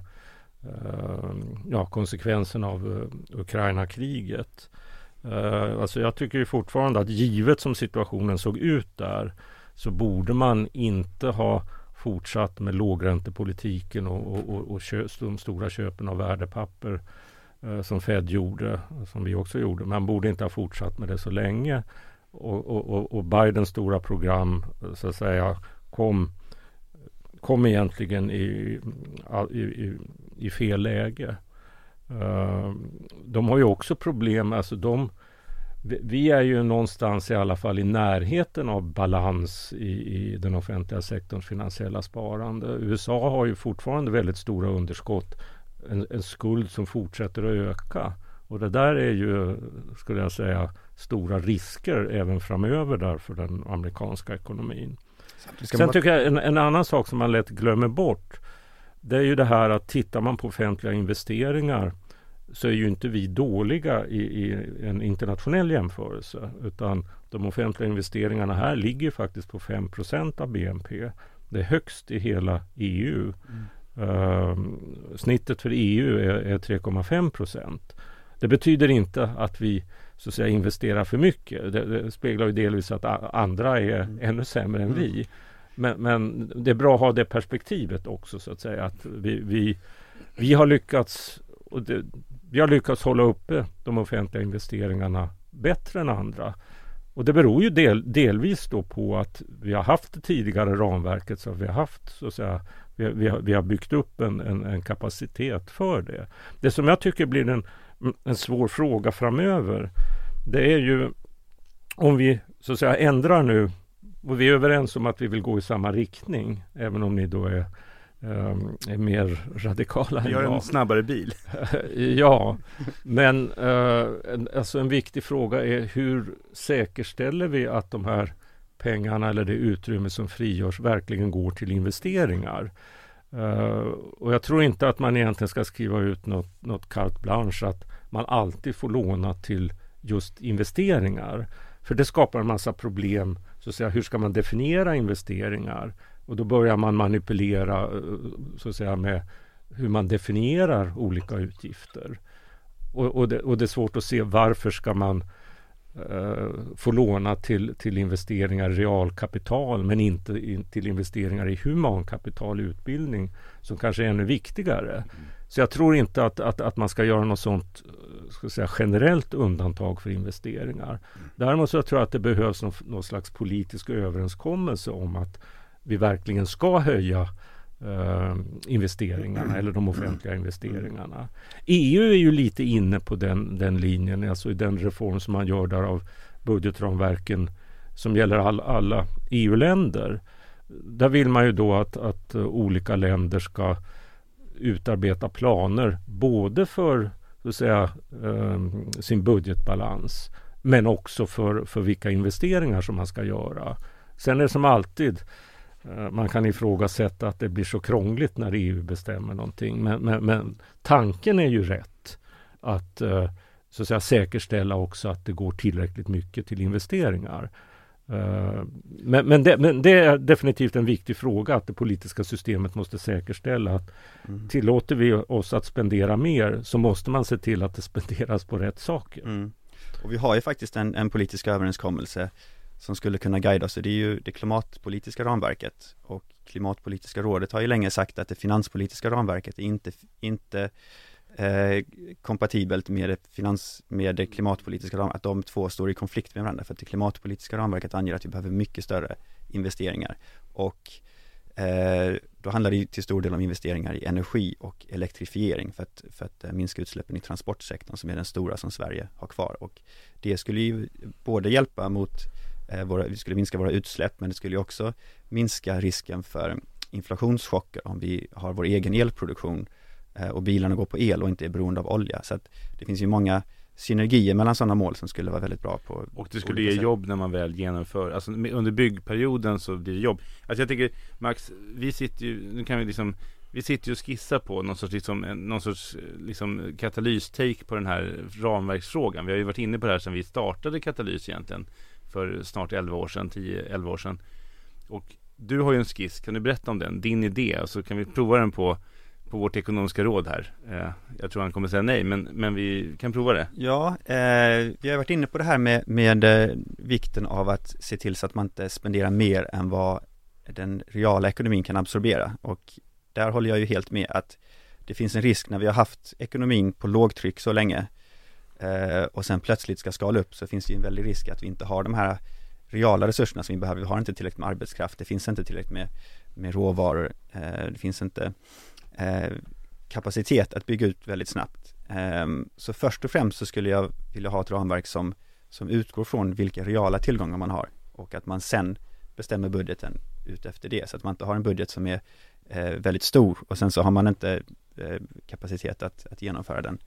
Speaker 4: eh ja, konsekvenserna av eh, Ukraina-kriget. Eh, alltså jag tycker fortfarande att givet som situationen såg ut där så borde man inte ha fortsatt med lågräntepolitiken och, och, och, och kö, de stora köpen av värdepapper eh, som Fed gjorde, som vi också gjorde. Man borde inte ha fortsatt med det så länge och, och, och Bidens stora program så att säga kom, kom egentligen i, i, i, i fel läge. Uh, de har ju också problem, alltså de vi är ju någonstans i alla fall i närheten av balans i, i, den offentliga sektorns finansiella sparande. USA har ju fortfarande väldigt stora underskott, en, en skuld som fortsätter att öka. Och det där är ju, skulle jag säga, stora risker även framöver där för den amerikanska ekonomin. Sen tycker jag en, en, annan sak som man lätt glömmer bort det är ju det här att tittar man på offentliga investeringar så är ju inte vi dåliga i, i en internationell jämförelse utan de offentliga investeringarna här ligger faktiskt på 5% av BNP. Det är högst i hela EU. Mm. Uh, snittet för EU är, är 3,5 procent. Det betyder inte att vi så att säga, investerar för mycket. Det, det speglar ju delvis att andra är mm. ännu sämre än mm. vi. Men, men, det är bra att ha det perspektivet också så att säga. Att vi, vi, vi har lyckats och det, vi har lyckats hålla uppe de offentliga investeringarna bättre än andra. Och det beror ju del, delvis då på att vi har haft det tidigare ramverket så vi har haft så att säga vi, vi, har, vi har byggt upp en, en, en, kapacitet för det. Det som jag tycker blir en en svår fråga framöver. Det är ju om vi så att säga ändrar nu och vi är överens om att vi vill gå i samma riktning, även om ni då är, um, är mer radikala än
Speaker 3: jag. en snabbare bil.
Speaker 4: ja, men uh, en, alltså en viktig fråga är hur säkerställer vi att de här pengarna eller det utrymme som frigörs verkligen går till investeringar? Uh, och jag tror inte att man egentligen ska skriva ut något, något carte blanche att man alltid får låna till just investeringar. För det skapar en massa problem så att säga, hur ska man definiera investeringar? Och då börjar man manipulera eh, så att säga med hur man definierar olika utgifter. Och, och, det, och det är svårt att se varför ska man eh, få låna till, till investeringar i realkapital men inte in, till investeringar i humankapital i utbildning som kanske är ännu viktigare. Mm. Så jag tror inte att, att, att man ska göra något sånt ska säga, generellt undantag för investeringar. Däremot så tror jag att det behövs någon, någon slags politisk överenskommelse om att vi verkligen ska höja eh, investeringarna eller de offentliga investeringarna. EU är ju lite inne på den, den linjen, alltså i den reform som man gör där av budgetramverken som gäller all, alla EU-länder. Där vill man ju då att, att eh, olika länder ska utarbeta planer både för så att säga, eh, sin budgetbalans men också för, för vilka investeringar som man ska göra. Sen är det som alltid Eh, man kan ifrågasätta att det blir så krångligt när EU bestämmer någonting. Men, men, men tanken är ju rätt. Att, eh, så att säga, säkerställa också att det går tillräckligt mycket till investeringar. Eh, men, men, det, men det är definitivt en viktig fråga att det politiska systemet måste säkerställa att mm. tillåter vi oss att spendera mer så måste man se till att det spenderas på rätt saker. Mm.
Speaker 6: Och vi har ju faktiskt en, en politisk överenskommelse som skulle kunna guida oss. Det är ju det klimatpolitiska ramverket och Klimatpolitiska rådet har ju länge sagt att det finanspolitiska ramverket är inte, inte eh, kompatibelt med det, finans, med det klimatpolitiska ramverket, att de två står i konflikt med varandra för att det klimatpolitiska ramverket anger att vi behöver mycket större investeringar. Och eh, då handlar det till stor del om investeringar i energi och elektrifiering för att, för att eh, minska utsläppen i transportsektorn som är den stora som Sverige har kvar. Och det skulle ju både hjälpa mot Eh, våra, vi skulle minska våra utsläpp men det skulle också minska risken för inflationschocker om vi har vår egen elproduktion eh, och bilarna går på el och inte är beroende av olja. Så att det finns ju många synergier mellan sådana mål som skulle vara väldigt bra på
Speaker 3: Och det skulle ge sätt. jobb när man väl genomför, alltså under byggperioden så blir det jobb. Alltså jag tycker Max, vi sitter ju, nu kan vi liksom vi sitter ju och skissar på någon sorts, liksom, någon sorts liksom, katalys-take på den här ramverksfrågan. Vi har ju varit inne på det här sedan vi startade Katalys egentligen för snart 11 år sedan, 10-11 år sedan. Och du har ju en skiss, kan du berätta om den? Din idé, så kan vi prova den på, på vårt ekonomiska råd här. Eh, jag tror han kommer säga nej, men, men vi kan prova det.
Speaker 6: Ja, eh, vi har varit inne på det här med, med eh, vikten av att se till så att man inte spenderar mer än vad den reala ekonomin kan absorbera. Och där håller jag ju helt med att det finns en risk när vi har haft ekonomin på lågtryck så länge eh, och sen plötsligt ska skala upp så finns det ju en väldig risk att vi inte har de här reala resurserna som vi behöver. Vi har inte tillräckligt med arbetskraft, det finns inte tillräckligt med, med råvaror, eh, det finns inte Eh, kapacitet att bygga ut väldigt snabbt. Ehm, så först och främst så skulle jag vilja ha ett ramverk som, som utgår från vilka reala tillgångar man har och att man sen bestämmer budgeten ut efter det, så att man inte har en budget som är eh, väldigt stor och sen så har man inte eh, kapacitet att, att genomföra den.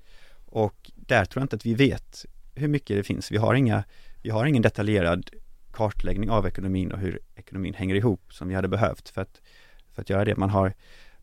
Speaker 6: Och där tror jag inte att vi vet hur mycket det finns. Vi har, inga, vi har ingen detaljerad kartläggning av ekonomin och hur ekonomin hänger ihop som vi hade behövt för att, för att göra det. Man har,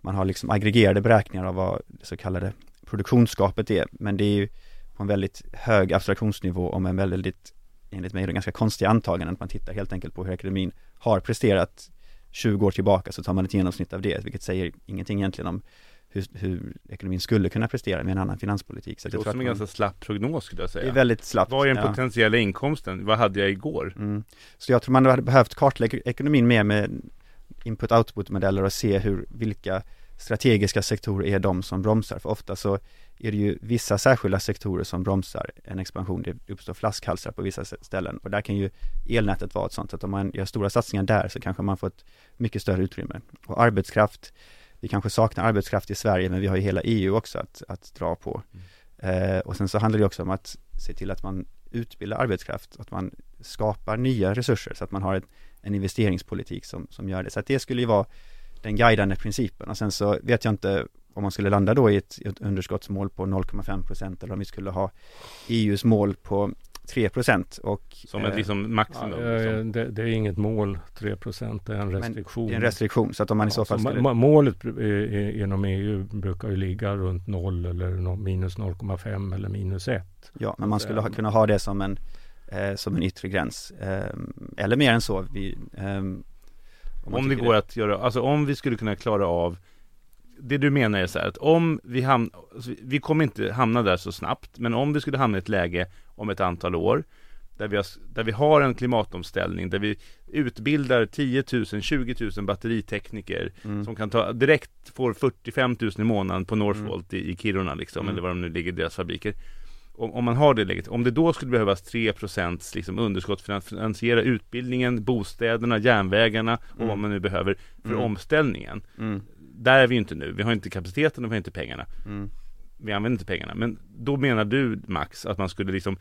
Speaker 6: man har liksom aggregerade beräkningar av vad det så kallade produktionsskapet är, men det är ju på en väldigt hög abstraktionsnivå med en väldigt, enligt mig, ganska konstiga antaganden. Man tittar helt enkelt på hur ekonomin har presterat 20 år tillbaka så tar man ett genomsnitt av det, vilket säger ingenting egentligen om hur, hur, ekonomin skulle kunna prestera med en annan finanspolitik.
Speaker 3: Så det låter som en ganska slapp prognos skulle jag säga.
Speaker 6: Det är väldigt slappt.
Speaker 3: Vad är den potentiella inkomsten? Vad hade jag igår? Mm.
Speaker 6: Så jag tror man hade behövt kartlägga ekonomin mer med input-output modeller och se hur, vilka strategiska sektorer är de som bromsar. För ofta så är det ju vissa särskilda sektorer som bromsar en expansion. Det uppstår flaskhalsar på vissa ställen och där kan ju elnätet vara ett sånt. Så att om man gör stora satsningar där så kanske man får ett mycket större utrymme. Och arbetskraft vi kanske saknar arbetskraft i Sverige men vi har ju hela EU också att, att dra på. Mm. Eh, och sen så handlar det också om att se till att man utbildar arbetskraft, att man skapar nya resurser så att man har ett, en investeringspolitik som, som gör det. Så att det skulle ju vara den guidande principen och sen så vet jag inte om man skulle landa då i ett, ett underskottsmål på 0,5% eller om vi skulle ha EUs mål på 3 och
Speaker 3: Som ett eh, liksom maximum? Ja,
Speaker 4: liksom. det, det, är inget mål, 3 det är en restriktion.
Speaker 6: det är en restriktion, så att om man i så fall
Speaker 4: skulle... Målet inom EU brukar ju ligga runt 0 eller minus 0,5 eller minus 1.
Speaker 6: Ja, men man skulle ha, kunna ha det som en eh, som en yttre gräns. Eh, eller mer än så. Vi, ehm, man
Speaker 3: Om det går att göra, alltså om vi skulle kunna klara av Det du menar är så här att om vi hamnar, alltså vi- kommer inte hamna där så snabbt Men om vi skulle hamna i ett läge om ett antal år där vi, har, där vi har en klimatomställning, där vi utbildar 10 000, 20 000 batteritekniker
Speaker 6: Mm.
Speaker 3: som kan ta, direkt får 45 000 i månaden på Northvolt i, i Kiruna liksom,
Speaker 6: Mm.
Speaker 3: eller var de nu ligger, deras fabriker om, om man har det läget, om det då skulle behövas 3% liksom underskott för att finansiera utbildningen, bostäderna, järnvägarna och
Speaker 6: Mm.
Speaker 3: vad man nu behöver för
Speaker 6: Mm.
Speaker 3: omställningen.
Speaker 6: Mm.
Speaker 3: Där är vi ju inte nu, vi har inte kapaciteten och vi har inte pengarna.
Speaker 6: Mm.
Speaker 3: Vi använder inte pengarna. Men då menar du Max att man skulle liksom,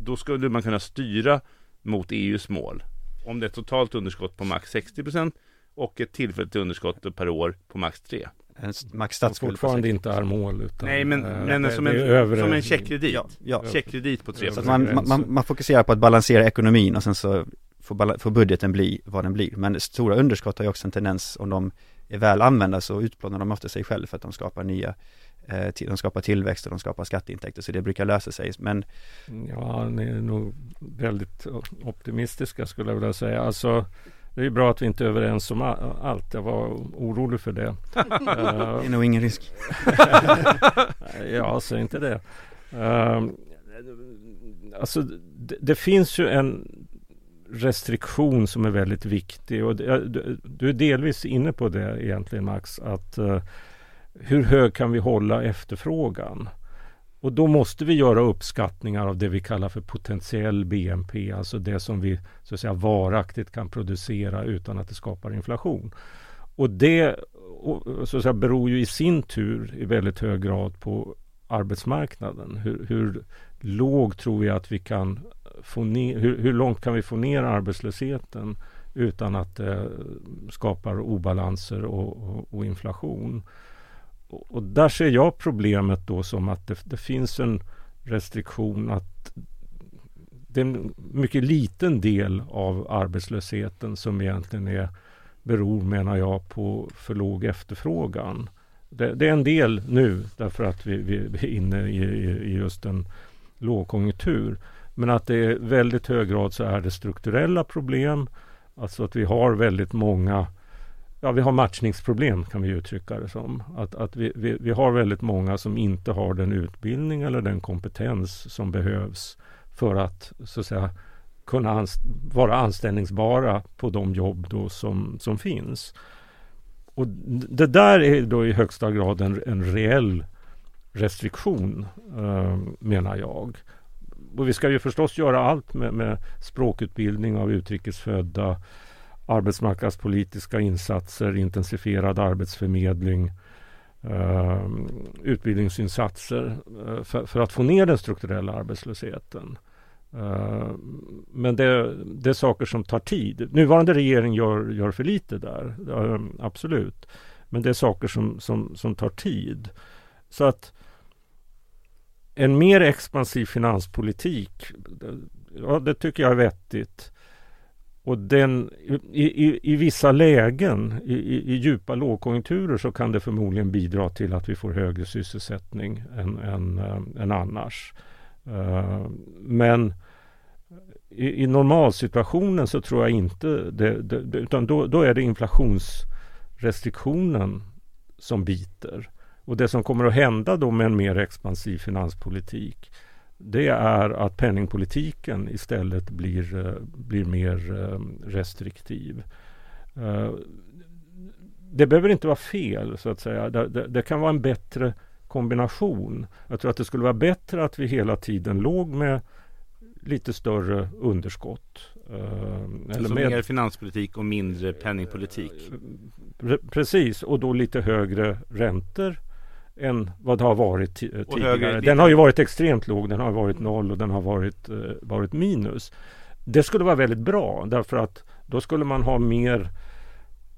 Speaker 3: då skulle man kunna styra mot EUs mål. Om det är ett totalt underskott på max 60% och ett tillfälligt underskott per år på max 3.
Speaker 6: En max statsskuld
Speaker 4: fortfarande
Speaker 6: 60.
Speaker 4: inte är mål. Utan,
Speaker 3: Nej men,
Speaker 4: eh,
Speaker 3: men
Speaker 4: det-
Speaker 3: som, en,
Speaker 4: övre-
Speaker 3: som en checkkredit.
Speaker 6: Ja, ja.
Speaker 3: Checkkredit på 3%.
Speaker 6: Så att man, man, man, fokuserar på att balansera ekonomin och sen så får, får budgeten bli vad den blir. Men stora underskott har ju också en tendens, om de är väl använda så utplånar de ofta sig själv för att de skapar nya eh, till, de skapar tillväxt och de skapar skatteintäkter så det brukar lösa sig. Men
Speaker 4: Ja, ni är nog väldigt optimistiska skulle jag vilja säga. Alltså, det är bra att vi inte är överens om allt. Jag var orolig för det.
Speaker 6: det är nog ingen risk.
Speaker 4: ja, säg inte det. Um, alltså, det, det finns ju en restriktion som är väldigt viktig och det, du, du är delvis inne på det egentligen Max. Att eh, hur hög kan vi hålla efterfrågan? Och då måste vi göra uppskattningar av det vi kallar för potentiell BNP, alltså det som vi så att säga varaktigt kan producera utan att det skapar inflation. Och det och, så att säga, beror ju i sin tur i väldigt hög grad på arbetsmarknaden. Hur, hur låg tror vi att vi kan få ner, hur, hur långt kan vi få ner arbetslösheten utan att det skapar obalanser och, och, och inflation. Och, och där ser jag problemet då som att det, det finns en restriktion att det är en mycket liten del av arbetslösheten som egentligen är beror, menar jag, på för låg efterfrågan. Det, det är en del nu därför att vi, vi, vi är inne i, i, just en lågkonjunktur. Men att det är väldigt hög grad så är det strukturella problem. Alltså att vi har väldigt många Ja, vi har matchningsproblem kan vi uttrycka det som. Att, att vi, vi, vi har väldigt många som inte har den utbildning eller den kompetens som behövs för att så att säga kunna anst vara anställningsbara på de jobb då som, som finns. Och det där är då i högsta grad en, en reell restriktion, eh, menar jag. Och vi ska ju förstås göra allt med, med språkutbildning av utrikesfödda, arbetsmarknadspolitiska insatser, intensifierad arbetsförmedling, eh, utbildningsinsatser eh, för, för, att få ner den strukturella arbetslösheten. Ehm, men det, det, är saker som tar tid. Nuvarande regering gör, gör för lite där, ehm, absolut. Men det är saker som, som, som tar tid. Så att en mer expansiv finanspolitik, eh, ja, det tycker jag är vettigt. Och den, i, i, i vissa lägen, i, i, i, djupa lågkonjunkturer, så kan det förmodligen bidra till att vi får högre sysselsättning än, än, eh, än annars. Uh, men i, i normalsituationen så tror jag inte det, det, det utan då, då, är det inflationsrestriktionen som biter. Och det som kommer att hända då med en mer expansiv finanspolitik det är att penningpolitiken istället blir, blir mer restriktiv. Det behöver inte vara fel så att säga. Det, det, det kan vara en bättre kombination. Jag tror att det skulle vara bättre att vi hela tiden låg med lite större underskott.
Speaker 3: Eh, eller med... mer finanspolitik och mindre penningpolitik?
Speaker 4: Precis, och då lite högre räntor än vad det har varit tidigare. Den har ju varit extremt låg, den har varit noll och den har varit, eh, varit minus. Det skulle vara väldigt bra därför att då skulle man ha mer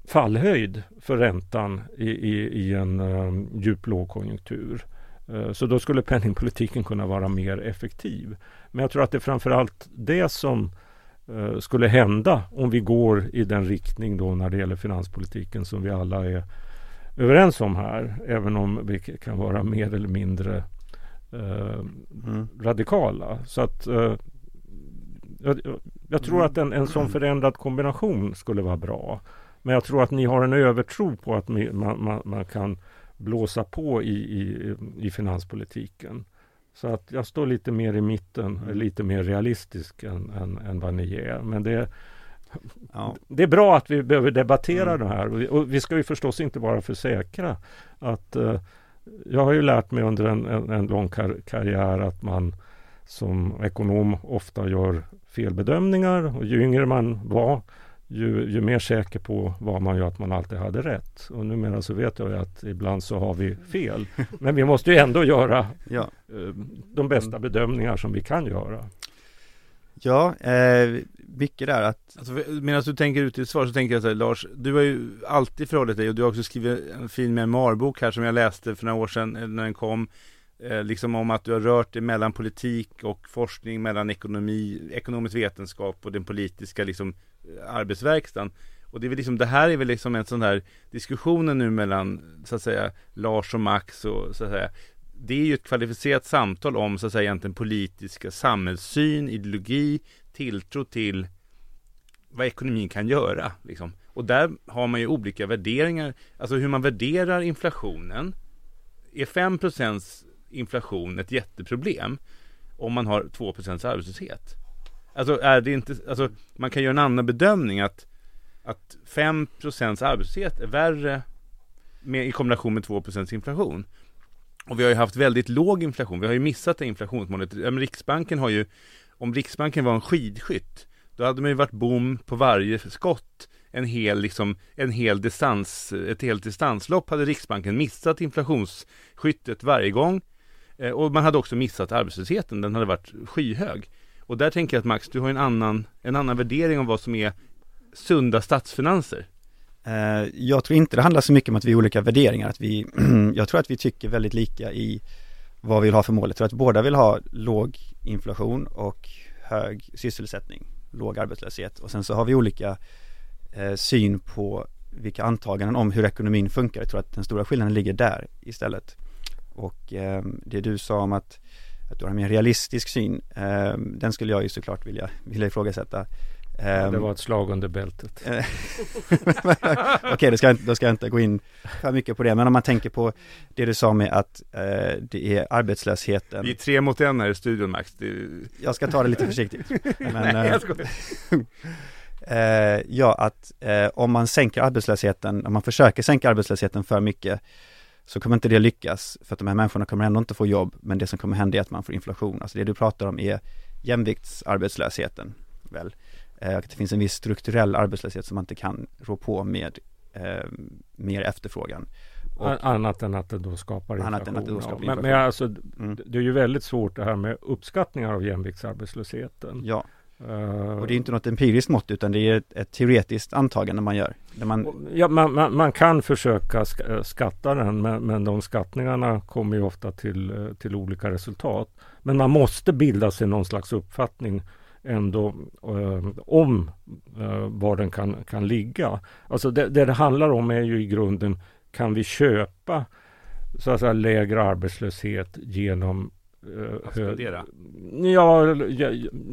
Speaker 4: fallhöjd för räntan i, i, i en um, djup lågkonjunktur. Uh, så då skulle penningpolitiken kunna vara mer effektiv. Men jag tror att det är framförallt det som uh, skulle hända om vi går i den riktning då när det gäller finanspolitiken som vi alla är överens om här. Även om vi kan vara mer eller mindre uh, mm. radikala. Så att jag, jag tror att en, en sån förändrad kombination skulle vara bra. Men jag tror att ni har en övertro på att man, man, man kan blåsa på i, i, i finanspolitiken. Så att jag står lite mer i mitten,
Speaker 6: Mm.
Speaker 4: lite mer realistisk än, än, än vad ni är. Men det,
Speaker 6: Ja.
Speaker 4: det är bra att vi behöver debattera
Speaker 6: Mm.
Speaker 4: det här. Och vi, ska ju förstås inte vara för säkra. Att, eh, jag har ju lärt mig under en, en, en lång kar karriär att man som ekonom ofta gör felbedömningar. Och ju yngre man var, ju, ju mer säker på var man ju att man alltid hade rätt. Och numera så vet jag ju att ibland så har vi fel. Men vi måste ju ändå göra
Speaker 6: Ja,
Speaker 4: eh, de bästa bedömningar som vi kan göra.
Speaker 6: ja eh, mycket där att
Speaker 3: Alltså, medan du tänker ut ditt svar så tänker jag så här, Lars, du har ju alltid förhållit dig och du har också skrivit en fin memoarbok här som jag läste för några år sedan eh, när den kom. Eh, liksom om att du har rört dig mellan politik och forskning, mellan ekonomi, ekonomisk vetenskap och den politiska liksom eh, arbetsverkstan. Och det är väl liksom, det här är väl liksom en sån här diskussionen nu mellan så att säga Lars och Max och så att säga det är ju ett kvalificerat samtal om så att säga egentligen politiska samhällssyn, ideologi, tilltro till vad ekonomin kan göra. Liksom. Och där har man ju olika värderingar, alltså hur man värderar inflationen. Är 5% inflation ett jätteproblem om man har 2 arbetslöshet? Alltså är det inte, alltså man kan göra en annan bedömning att, att 5% arbetslöshet är värre med, i kombination med 2% inflation. Och vi har ju haft väldigt låg inflation, vi har ju missat det inflationsmålet. Riksbanken har ju, om Riksbanken var en skidskytt, då hade man ju varit bom på varje skott. En hel, liksom, en hel distans, ett helt distanslopp hade Riksbanken missat inflationsskyttet varje gång. Eh, och man hade också missat arbetslösheten, den hade varit skyhög. Och där tänker jag att Max, du har en annan, en annan värdering om vad som är sunda statsfinanser.
Speaker 6: Eh, Jag tror inte det handlar så mycket om att vi har olika värderingar, att vi, jag tror att vi tycker väldigt lika i vad vi vill ha för mål. Jag tror att båda vill ha låg inflation och hög sysselsättning, låg arbetslöshet och sen så har vi olika eh, syn på vilka antaganden om hur ekonomin funkar. Jag tror att den stora skillnaden ligger där istället. Och eh, det du sa om att, att du har en mer realistisk syn, eh, den skulle jag ju såklart vilja, vilja ifrågasätta
Speaker 4: det
Speaker 6: Ehm,
Speaker 4: var ett slag under bältet.
Speaker 6: Eh, Okej, då, ska jag, inte- då ska jag inte gå in för mycket på det, men om man tänker på det du sa med att eh, det är arbetslösheten.
Speaker 3: Vi är tre mot en här i studion Max. Det,
Speaker 6: Jag ska ta det lite försiktigt. Men,
Speaker 3: nej,
Speaker 6: eh,
Speaker 3: jag skojar.
Speaker 6: eh, ja, att eh, om man sänker arbetslösheten, om man försöker sänka arbetslösheten för mycket, så kommer inte det lyckas, för att de här människorna kommer ändå inte få jobb, men det som kommer hända är att man får inflation. Alltså det du pratar om är jämviktsarbetslösheten, väl? Eh, att det finns en viss strukturell arbetslöshet som man inte kan rå på med eh, mer efterfrågan. Och,
Speaker 4: Annat än att det då skapar inflation.
Speaker 6: Då skapar
Speaker 4: ja. Men,
Speaker 6: inflation.
Speaker 4: men alltså,
Speaker 6: mm,
Speaker 4: det är ju väldigt svårt det här med uppskattningar av jämviktsarbetslösheten.
Speaker 6: ja,
Speaker 4: Eh,
Speaker 6: och det är inte något empiriskt mått utan det är ett, ett teoretiskt antagande man gör. Man,
Speaker 4: Ja, man, man, man kan försöka eh, skatta den men, men de skattningarna kommer ju ofta till, till olika resultat. Men man måste bilda sig någon slags uppfattning ändå eh, om eh, var den kan, kan ligga. Alltså det, det det handlar om är ju i grunden kan vi köpa så att säga lägre arbetslöshet genom eh,
Speaker 3: Att spendera.
Speaker 4: Ja,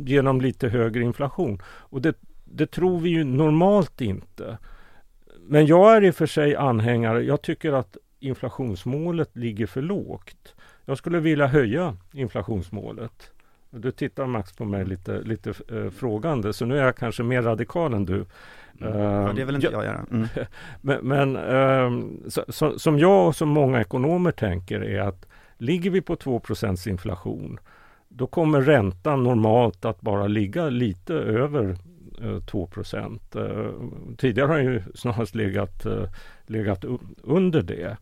Speaker 4: genom lite högre inflation. Och det, det tror vi ju normalt inte. Men jag är i och för sig anhängare. Jag tycker att inflationsmålet ligger för lågt. Jag skulle vilja höja inflationsmålet. Du tittar Max på mig lite, lite eh, frågande, så nu är jag kanske mer radikal än du.
Speaker 3: Mm.
Speaker 4: Eh,
Speaker 6: ja, det vill inte
Speaker 4: jag-
Speaker 6: jag göra. Mm.
Speaker 4: men, men ehm, så, så, som jag och som många ekonomer tänker är att ligger vi på 2 inflation då kommer räntan normalt att bara ligga lite över eh, 2 eh, Tidigare har den ju snarast legat, eh, legat under det.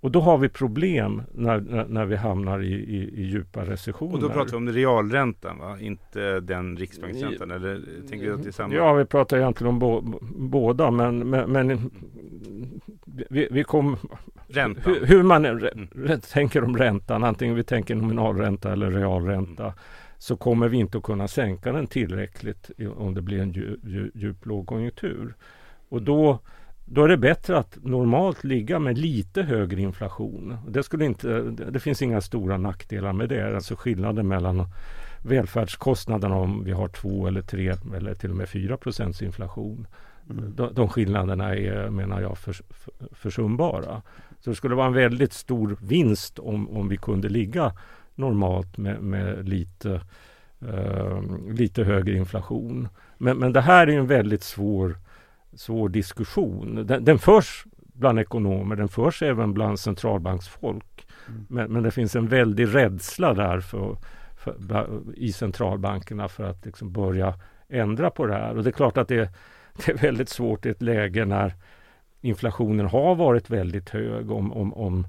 Speaker 4: Och då har vi problem när, när, när vi hamnar i, i, i djupa recessioner.
Speaker 3: Och då pratar vi om realräntan va? Inte den riksbanksräntan eller tänker du att det är samma?
Speaker 4: Ja, vi pratar egentligen om bo, båda men, men, men vi, vi kom,
Speaker 3: Räntan.
Speaker 4: hur, hur man
Speaker 3: Mm.
Speaker 4: rä- tänker om räntan, antingen vi tänker nominalränta eller realränta, så kommer vi inte att kunna sänka den tillräckligt om det blir en dju, dju, djup lågkonjunktur. Och då, då är det bättre att normalt ligga med lite högre inflation. Det, skulle inte, det, finns inga stora nackdelar med det. Alltså skillnaden mellan välfärdskostnaderna om vi har två eller tre eller till och med fyra procents inflation. Mm. De, de skillnaderna är, menar jag, för, för, försumbara. Så det skulle vara en väldigt stor vinst om, om vi kunde ligga normalt med, med lite, uh, lite högre inflation. Men, men det här är en väldigt svår, svår diskussion. Den, den förs bland ekonomer, den förs även bland centralbanksfolk. Mm. Men, men, det finns en väldig rädsla där för, för, i centralbankerna för att liksom börja ändra på det här. Och det är klart att det, det är väldigt svårt i ett läge när inflationen har varit väldigt hög om, om, om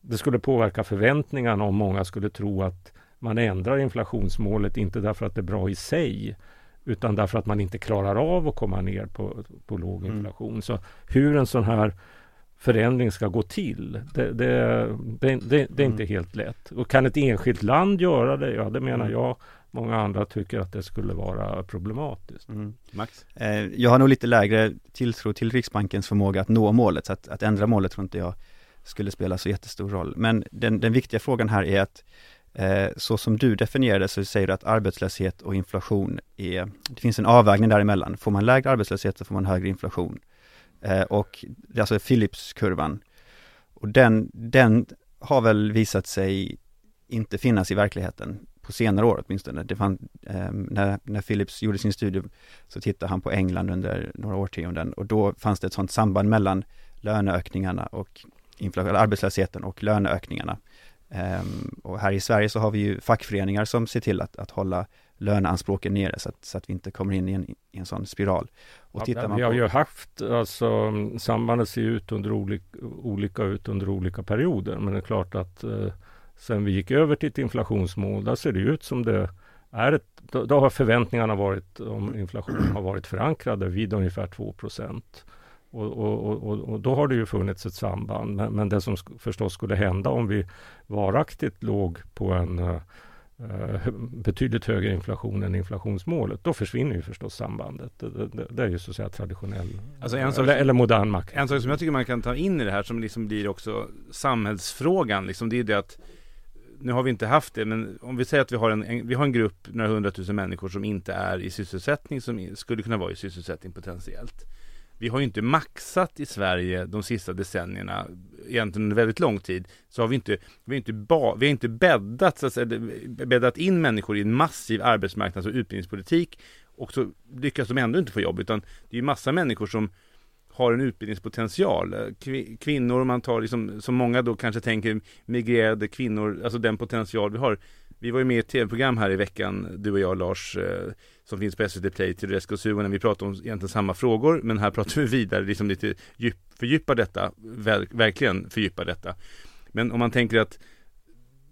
Speaker 4: det skulle påverka förväntningarna om många skulle tro att man ändrar inflationsmålet, inte därför att det är bra i sig, utan därför att man inte klarar av att komma ner på, på låg mm. inflation. Mm. Så hur en sån här förändring ska gå till, det, det, det, det, det är inte mm. helt lätt. Och kan ett enskilt land göra det? Ja, det menar mm. jag. Många andra tycker att det skulle vara problematiskt.
Speaker 6: Mm. Max? Eh, jag har nog lite lägre tilltro till Riksbankens förmåga att nå målet, så att, att ändra målet tror inte jag skulle spela så jättestor roll. Men den, den viktiga frågan här är att Eh, så som du definierar det, så säger du att arbetslöshet och inflation är, det finns en avvägning däremellan. Får man lägre arbetslöshet så får man högre inflation. Eh, och det är alltså Philipskurvan. Och den, den har väl visat sig inte finnas i verkligheten på senare år åtminstone. Det fann, eh, när, när Philips gjorde sin studie så tittade han på England under några årtionden och då fanns det ett sådant samband mellan löneökningarna och arbetslösheten och löneökningarna. Um, och här i Sverige så har vi ju fackföreningar som ser till att, att hålla löneanspråken nere så att, så att vi inte kommer in i en, i en sån spiral.
Speaker 4: Och ja, vi har på... ju haft, alltså sambandet ser ut under olika, olika ut under olika perioder. Men det är klart att eh, sen vi gick över till ett inflationsmål, där ser det ut som det är ett, då, då har förväntningarna varit, om inflationen har varit förankrade vid ungefär 2 procent. Och, och, och, och, då har det ju funnits ett samband. Men, men det som förstås skulle hända om vi varaktigt låg på en uh, betydligt högre inflation än inflationsmålet, då försvinner ju förstås sambandet. Det, det, det är ju så att säga traditionell alltså en sak, eller, eller modern makt.
Speaker 3: En sak som jag tycker man kan ta in i det här som liksom blir också samhällsfrågan, liksom, det är det att nu har vi inte haft det, men om vi säger att vi har en, en, vi har en grupp, några hundratusen människor som inte är i sysselsättning, som skulle kunna vara i sysselsättning potentiellt vi har ju inte maxat i Sverige de sista decennierna, egentligen under väldigt lång tid, så har vi inte, vi har inte, ba, vi har inte bäddat, så att säga, bäddat in människor i en massiv arbetsmarknads och utbildningspolitik och så lyckas de ändå inte få jobb, utan det är ju massa människor som har en utbildningspotential. Kvinnor, man tar liksom, som många då kanske tänker migrerade kvinnor, alltså den potential vi har. Vi var ju med i ett tv-program här i veckan, du och jag Lars, eh, som finns på SVT Play till Resko när vi pratade om egentligen samma frågor, men här pratar vi vidare, liksom lite djup, fördjupa detta, verk, verkligen fördjupa detta. Men om man tänker att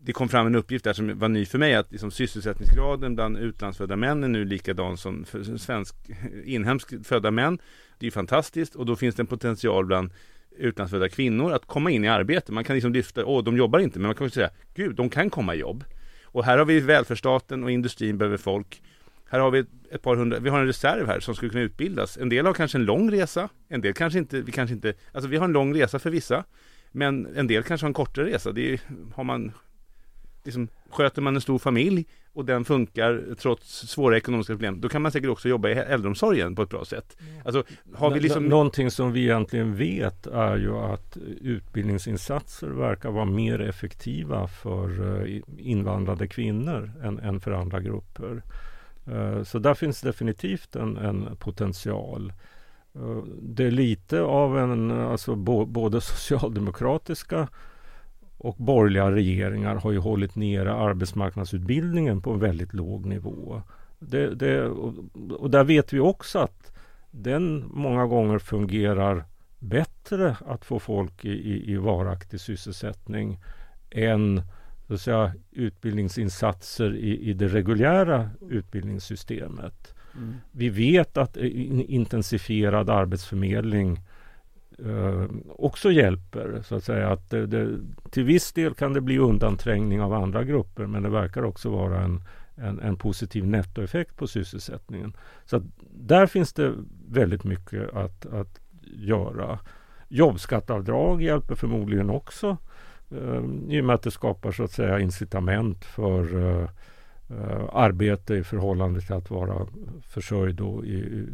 Speaker 3: det kom fram en uppgift där som var ny för mig att liksom sysselsättningsgraden bland utlandsfödda män är nu likadan som för svensk inhemskt födda män. Det är fantastiskt och då finns det en potential bland utlandsfödda kvinnor att komma in i arbete. Man kan liksom lyfta, åh de jobbar inte, men man kan också säga, gud de kan komma i jobb. Och här har vi välfärdsstaten och industrin behöver folk. Här har vi ett par hundra, vi har en reserv här som skulle kunna utbildas. En del har kanske en lång resa, en del kanske inte, vi kanske inte, alltså vi har en lång resa för vissa. Men en del kanske har en kortare resa. Det är, har man, liksom, sköter man en stor familj och den funkar trots svåra ekonomiska problem, då kan man säkert också jobba i äldreomsorgen på ett bra sätt. Alltså, har vi liksom...
Speaker 4: Någonting som vi egentligen vet är ju att utbildningsinsatser verkar vara mer effektiva för eh, invandrade kvinnor än, än för andra grupper. Eh, så där finns definitivt en, en potential. Eh, det är lite av en, alltså både socialdemokratiska och borgerliga regeringar har ju hållit nere arbetsmarknadsutbildningen på en väldigt låg nivå. Det, det, och där vet vi också att den många gånger fungerar bättre att få folk i, i, i varaktig sysselsättning än så att säga, utbildningsinsatser i, i det reguljära utbildningssystemet. Mm. Vi vet att intensifierad arbetsförmedling Eh, också hjälper. Så att säga att det, det, till viss del kan det bli undanträngning av andra grupper men det verkar också vara en, en, en positiv nettoeffekt på sysselsättningen. Så där finns det väldigt mycket att, att göra. Jobbskatteavdrag hjälper förmodligen också. eh, I och med att det skapar så att säga incitament för eh, uh, arbete i förhållande till att vara försörjd i,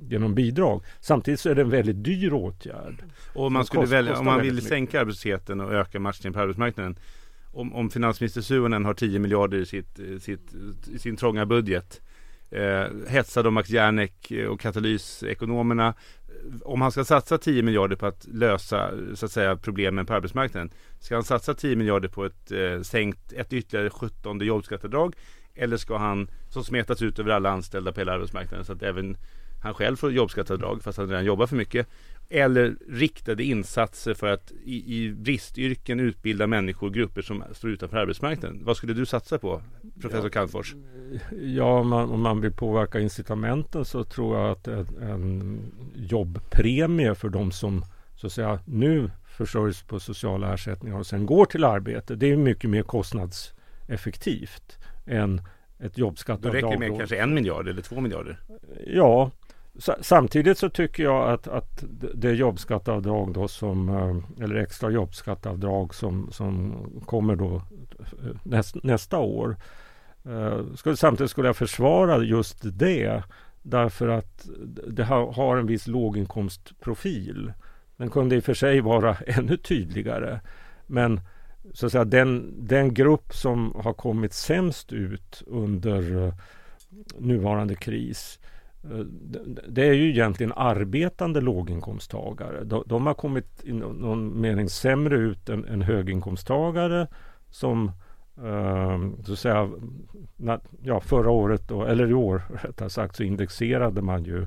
Speaker 4: genom bidrag. Samtidigt så är det en väldigt dyr åtgärd.
Speaker 3: Och om man, skulle kost, välja, om man vill sänka arbetslösheten och öka matchningen på arbetsmarknaden. Om, om finansminister Suhonen har 10 miljarder i, sitt, sitt, i sin trånga budget eh, hetsad av Max Järnek och katalysekonomerna. Om han ska satsa 10 miljarder på att lösa så att säga, problemen på arbetsmarknaden. Ska han satsa 10 miljarder på ett eh, sänkt, ett ytterligare 17 jobbskatteavdrag? Eller ska han, som smetas ut över alla anställda på hela arbetsmarknaden så att även han själv får jobbskatteavdrag fast han redan jobbar för mycket. Eller riktade insatser för att i, i bristyrken utbilda människor, grupper som står utanför arbetsmarknaden. Vad skulle du satsa på, professor ja, Calmfors?
Speaker 4: Ja, om man, om man vill påverka incitamenten så tror jag att en, en jobbpremie för de som så att säga nu försörjs på sociala ersättningar och sen går till arbete. Det är mycket mer kostnadseffektivt än ett jobbskatteavdrag.
Speaker 3: Då räcker det med kanske en miljard eller två miljarder?
Speaker 4: Ja, Samtidigt så tycker jag att, att det jobbskatteavdrag då som, eh, eller extra jobbskatteavdrag som, som kommer då eh, näst, nästa år. Eh, skulle, samtidigt skulle jag försvara just det därför att det har, har en viss låginkomstprofil. Den kunde i och för sig vara ännu tydligare. Men så att säga, den, den grupp som har kommit sämst ut under eh, nuvarande kris eh, det är ju egentligen arbetande låginkomsttagare. De, de har kommit i någon mening sämre ut än, än höginkomsttagare som eh, så att säga, ja, förra året, då, eller i år rättare sagt, så indexerade man ju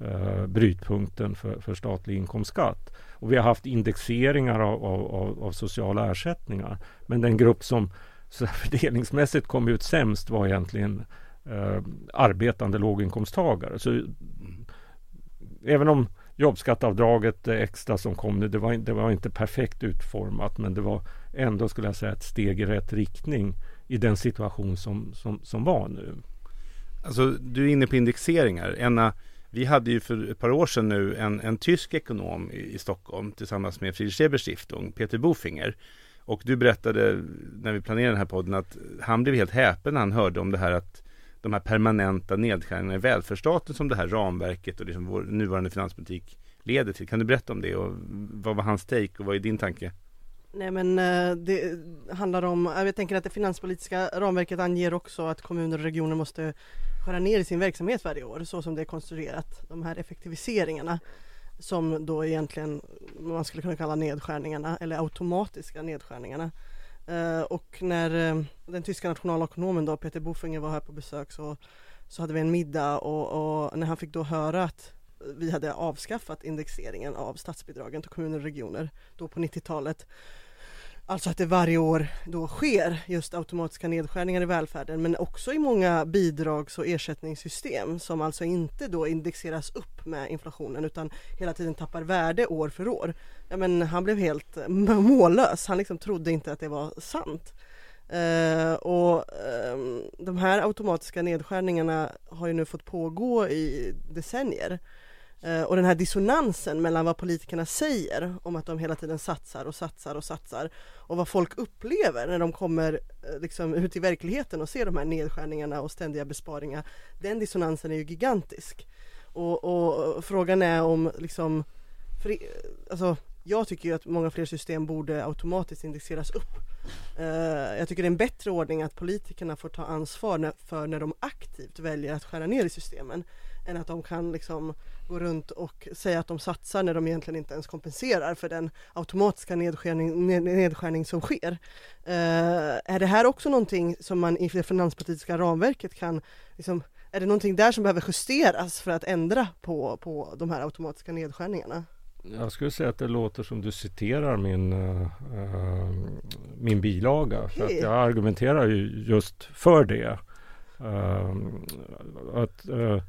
Speaker 4: eh, brytpunkten för, för statlig inkomstskatt. Och vi har haft indexeringar av, av, av sociala ersättningar. Men den grupp som så fördelningsmässigt kom ut sämst var egentligen eh, arbetande låginkomsttagare. Så, även om jobbskatteavdraget det extra som kom nu, det var, det var inte perfekt utformat men det var ändå skulle jag säga ett steg i rätt riktning i den situation som, som, som var nu.
Speaker 3: Alltså du är inne på indexeringar. Enna, vi hade ju för ett par år sedan nu en, en tysk ekonom i, i Stockholm tillsammans med Friedrich Ebers Stiftung, Peter Bofinger. Och du berättade när vi planerade den här podden att han blev helt häpen när han hörde om det här att de här permanenta nedskärningarna i välfärdsstaten som det här ramverket och liksom vår nuvarande finanspolitik leder till. Kan du berätta om det och vad var hans take och vad är din tanke?
Speaker 5: Nej men eh, det handlar om, jag tänker att det finanspolitiska ramverket anger också att kommuner och regioner måste skära ner i sin verksamhet varje år så som det är konstruerat. De här effektiviseringarna som då egentligen man skulle kunna kalla nedskärningarna eller automatiska nedskärningarna eh, och när eh, den tyska nationalekonomen då, Peter Bofinger var här på besök så, så hade vi en middag och, och, när han fick då höra att vi hade avskaffat indexeringen av statsbidragen till kommuner och regioner då på 90-talet Alltså att det varje år då sker just automatiska nedskärningar i välfärden men också i många bidrags och ersättningssystem som alltså inte då indexeras upp med inflationen utan hela tiden tappar värde år för år. Ja, men han blev helt mållös, han liksom trodde inte att det var sant. Eh, och eh, de här automatiska nedskärningarna har ju nu fått pågå i decennier. Eh, och den här dissonansen mellan vad politikerna säger om att de hela tiden satsar och satsar och satsar och vad folk upplever när de kommer eh, liksom ut i verkligheten och ser de här nedskärningarna och ständiga besparingar. Den dissonansen är ju gigantisk. Och, och frågan är om liksom, för, alltså, jag tycker ju att många fler system borde automatiskt indexeras upp. Eh, jag tycker det är en bättre ordning att politikerna får ta ansvar för när de aktivt väljer att skära ner i systemen än att de kan liksom gå runt och säga att de satsar när de egentligen inte ens kompenserar för den automatiska nedskärning, nedskärning som sker. Uh, är det här också någonting som man i det finanspolitiska ramverket kan liksom, är det någonting där som behöver justeras för att ändra på, på de här automatiska nedskärningarna?
Speaker 4: Jag skulle säga att det låter som du citerar min, uh, min bilaga. För att jag argumenterar ju just för det. Uh, att uh,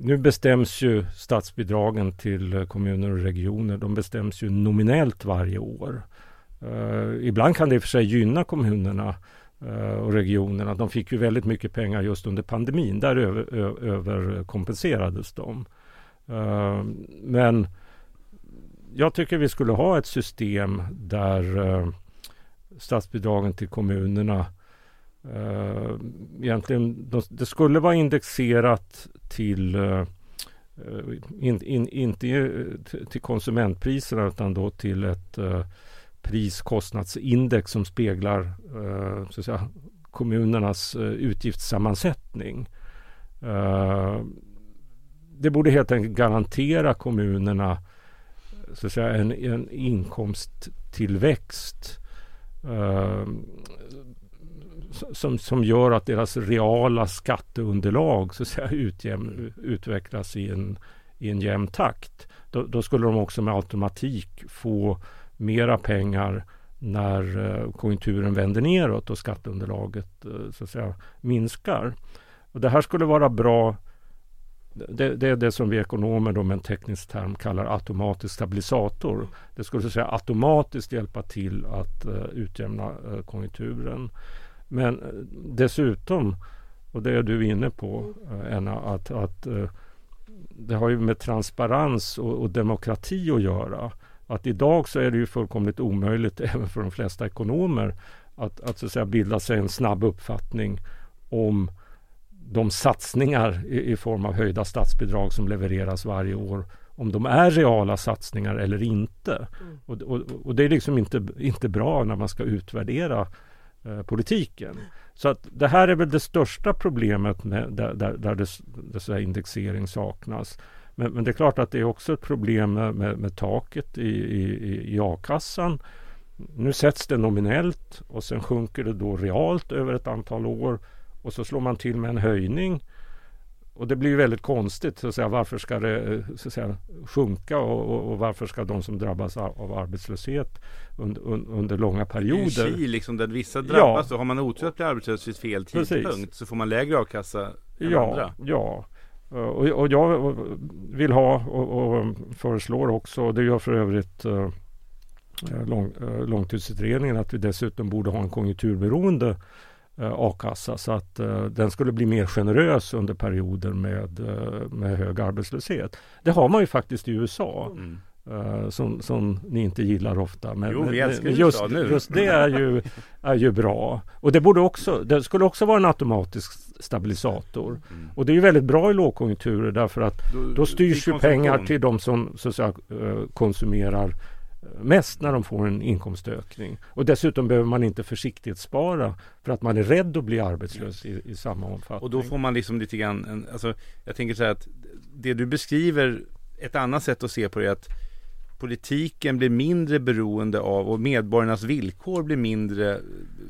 Speaker 4: nu bestäms ju statsbidragen till kommuner och regioner. De bestäms ju nominellt varje år. Uh, ibland kan det i och för sig gynna kommunerna uh, och regionerna. De fick ju väldigt mycket pengar just under pandemin. Där över, överkompenserades de. Uh, men jag tycker vi skulle ha ett system där statsbidragen till kommunerna Uh, egentligen, det skulle vara indexerat till eh, eh, in, in, inte till konsumentpriserna utan då till ett uh, priskostnadsindex som speglar uh, så att säga, kommunernas uh, utgiftssammansättning. det borde helt enkelt garantera kommunerna så att säga, en, en inkomsttillväxt som, som gör att deras reala skatteunderlag så att säga, utjäm, utvecklas i en, i en jämn takt. Då, då, skulle de också med automatik få mera pengar när eh, konjunkturen vänder neråt och skatteunderlaget eh, så att säga, minskar. Och det här skulle vara bra det, det, är det som vi ekonomer då med en teknisk term kallar automatisk stabilisator. Det skulle så säga automatiskt hjälpa till att uh, utjämna uh, konjunkturen. Men eh, dessutom, och det är du inne på Enna, att, att eh, det har ju med transparens och, och, demokrati att göra. Att idag så är det ju fullkomligt omöjligt även för de flesta ekonomer att, att, så att säga, bilda sig en snabb uppfattning om de satsningar i, i, form av höjda statsbidrag som levereras varje år om de är reala satsningar eller inte. Mm. Och, och, och, det är liksom inte, inte bra när man ska utvärdera Eh, politiken. Så att det här är väl det största problemet med, där, där, där det, det indexering saknas. Men, men, det är klart att det är också ett problem med, med, med taket i, i, i a-kassan. Nu sätts det nominellt och sen sjunker det då realt över ett antal år och så slår man till med en höjning och det blir väldigt konstigt. Så att säga, varför ska det så att säga, sjunka och, och, och varför ska de som drabbas av, arbetslöshet under, under långa perioder.
Speaker 3: Det är en liksom där vissa drabbas. Ja. Och har man otur att bli arbetslös vid fel tidpunkt Precis. så får man lägre a-kassa än
Speaker 4: ja,
Speaker 3: andra.
Speaker 4: Ja, och, och jag vill ha och, och föreslår också, och det gör för övrigt uh, lång, uh, långtidsutredningen, att vi dessutom borde ha en konjunkturberoende a-kassa så att uh, den skulle bli mer generös under perioder med, uh, med hög arbetslöshet. Det har man ju faktiskt i USA. Mm. Uh, som, som ni inte gillar ofta.
Speaker 3: Men, jo, vi älskar
Speaker 4: just, USA
Speaker 3: nu.
Speaker 4: just det är ju, är ju bra. Och det, borde också, det skulle också vara en automatisk stabilisator. Mm. Och det är ju väldigt bra i lågkonjunkturer därför att då, då styrs ju pengar till de som så att säga, konsumerar mest när de får en inkomstökning. Och dessutom behöver man inte försiktighetsspara för att man är rädd att bli arbetslös i, i samma omfattning.
Speaker 3: Och då får man liksom lite grann, en, alltså, jag tänker så här att det du beskriver, ett annat sätt att se på det är att politiken blir mindre beroende av och medborgarnas villkor blir mindre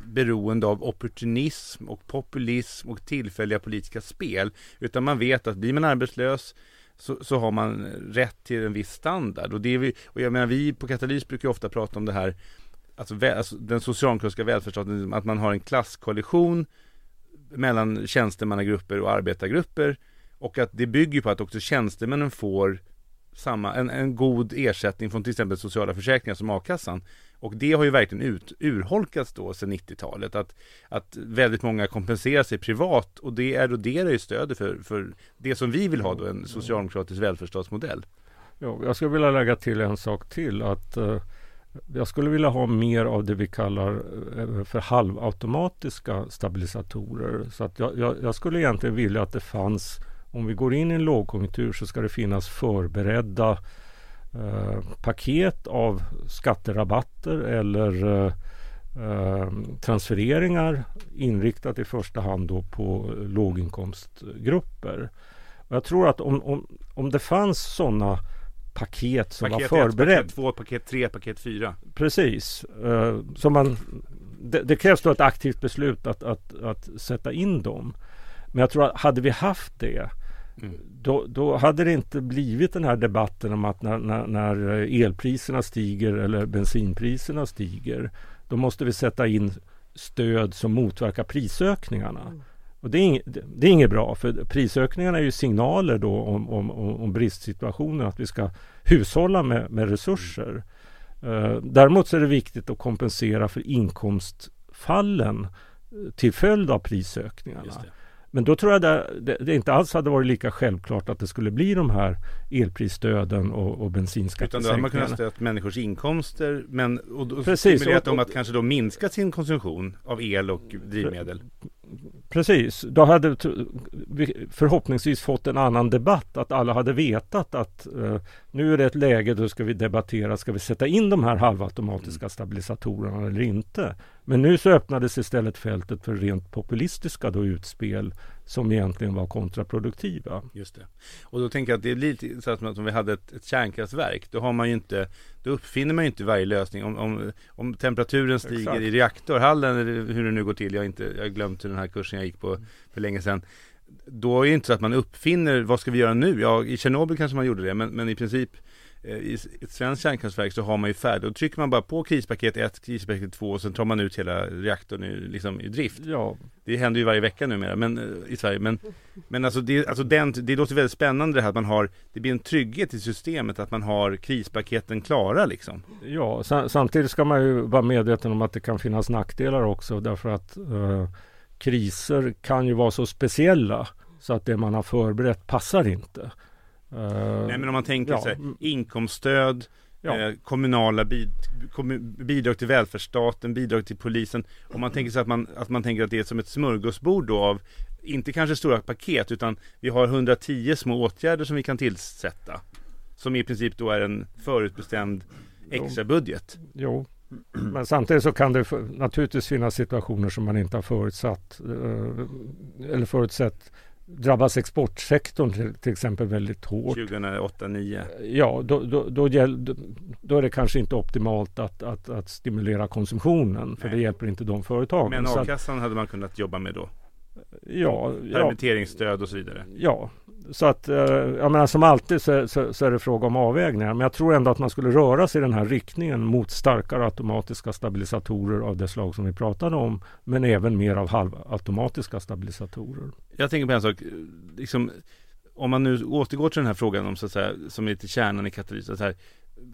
Speaker 3: beroende av opportunism och populism och tillfälliga politiska spel. Utan man vet att blir man arbetslös så, så har man rätt till en viss standard. Och, det är vi, och jag menar, vi på Katalys brukar ofta prata om det här, alltså, vä, alltså den socialdemokratiska välfärdsstaten, att man har en klasskollision mellan tjänstemannagrupper och arbetargrupper och att det bygger på att också tjänstemännen får samma, en, en god ersättning från till exempel sociala försäkringar som a-kassan. Och det har ju verkligen ut, urholkats då sedan 90-talet. Att, att väldigt många kompenserar sig privat och det eroderar ju stödet för, för det som vi vill ha då, en socialdemokratisk välfärdsstatsmodell.
Speaker 4: Ja, jag skulle vilja lägga till en sak till. att eh, Jag skulle vilja ha mer av det vi kallar eh, för halvautomatiska stabilisatorer. Så att jag, jag, jag skulle egentligen vilja att det fanns om vi går in i en lågkonjunktur så ska det finnas förberedda eh, paket av skatterabatter eller eh, eh, transfereringar inriktat i första hand då på låginkomstgrupper. Och jag tror att om, om, om det fanns sådana paket som paket var förberett.
Speaker 3: Paket 2, paket 3, paket 4.
Speaker 4: Precis. Som man, det, det, krävs då ett aktivt beslut att, att, att sätta in dem. Men jag tror att hade vi haft det Mm. Då, då, hade det inte blivit den här debatten om att när, när, när, elpriserna stiger eller bensinpriserna stiger då måste vi sätta in stöd som motverkar prisökningarna. Mm. Och det är, inget, det är inget bra för prisökningarna är ju signaler då om, om, om bristsituationen att vi ska hushålla med, med resurser. Uh, däremot så är det viktigt att kompensera för inkomstfallen till följd av prisökningarna. Men då tror jag det, det, det, inte alls hade varit lika självklart att det skulle bli de här elprisstöden och, och bensinskattesänkningarna.
Speaker 3: Utan då hade man kunnat stödja människors inkomster men och då Precis, stimulerat dem att kanske då minska sin konsumtion av el och drivmedel.
Speaker 4: Precis, då hade vi förhoppningsvis fått en annan debatt. Att alla hade vetat att uh, nu är det ett läge då ska vi debattera, ska vi sätta in de här halvautomatiska mm. stabilisatorerna eller inte? Men nu så öppnades istället fältet för rent populistiska då utspel som egentligen var kontraproduktiva.
Speaker 3: Just det. Och då tänker jag att det är lite så att om vi hade ett, ett kärnkraftverk, då har man ju inte, då uppfinner man ju inte varje lösning. Om, om, om temperaturen stiger Exakt. i reaktorhallen, eller hur det nu går till, jag har inte, jag har glömt den här kursen jag gick på för länge sedan. Då är det inte så att man uppfinner, vad ska vi göra nu? Ja, i Tjernobyl kanske man gjorde det, men, men i princip i ett svenskt kärnkraftverk så har man ju färdigt, då trycker man bara på krispaket 1, krispaket 2 och sen tar man ut hela reaktorn i, liksom, i drift. Ja. Det händer ju varje vecka numera men, eh, i Sverige. Men, men alltså, det, alltså den, det låter väldigt spännande det här att man har, det blir en trygghet i systemet att man har krispaketen klara liksom.
Speaker 4: Ja, samtidigt ska man ju vara medveten om att det kan finnas nackdelar också därför att uh, kriser kan ju vara så speciella så att det man har förberett passar inte.
Speaker 3: Uh, Nej men om man tänker ja. sig inkomststöd, ja. eh, kommunala bid, kom, bidrag till välfärdsstaten, bidrag till polisen. Om man tänker sig att man, att man tänker att det är som ett smörgåsbord då av inte kanske stora paket utan vi har 110 små åtgärder som vi kan tillsätta. Som i princip då är en förutbestämd extra budget.
Speaker 4: Jo, men samtidigt så kan det naturligtvis finnas situationer som man inte har förutsatt eh, eller förutsett drabbas exportsektorn till, till exempel väldigt hårt.
Speaker 3: 2008-2009?
Speaker 4: Ja, då, då, då, då, är det kanske inte optimalt att, att, att stimulera konsumtionen för Nej. det hjälper inte de företagen.
Speaker 3: Men a-kassan hade man kunnat jobba med då?
Speaker 4: Ja,
Speaker 3: Permitteringsstöd och så vidare?
Speaker 4: Ja, så att, eh, jag menar som alltid så, så, så, är det fråga om avvägningar. Men jag tror ändå att man skulle röra sig i den här riktningen mot starkare automatiska stabilisatorer av det slag som vi pratade om. Men även mer av halvautomatiska stabilisatorer.
Speaker 3: Jag tänker på en sak. Liksom, om man nu återgår till den här frågan om så att säga, som är till kärnan i katalysen. Här,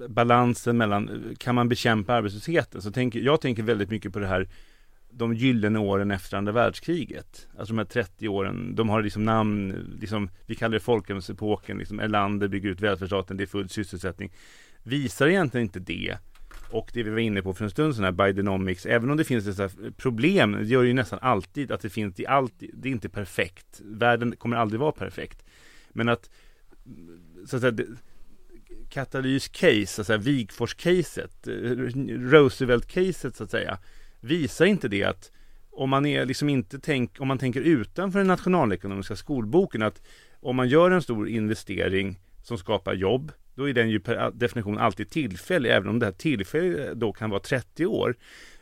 Speaker 3: balansen mellan, kan man bekämpa arbetslösheten? Så tänker, jag tänker väldigt mycket på det här de gyllene åren efter andra världskriget. Alltså de här 30 åren, de har liksom namn, liksom, vi kallar det folkhemsepoken, liksom Erlander bygger ut välfärdsstaten, det är full sysselsättning. Visar egentligen inte det och det vi var inne på för en stund sedan, här Bidenomics, även om det finns dessa problem, det gör ju nästan alltid att det finns, det är, alltid, det är inte perfekt. Världen kommer aldrig vara perfekt. Men att, så att säga, katalys case, så att säga, Wigfors-caset, eh, Roosevelt-caset så att säga, Visar inte det att om man är liksom inte tänk, om man tänker utanför den nationalekonomiska skolboken att om man gör en stor investering som skapar jobb då är den ju per definition alltid tillfällig även om det här tillfället då kan vara 30 år.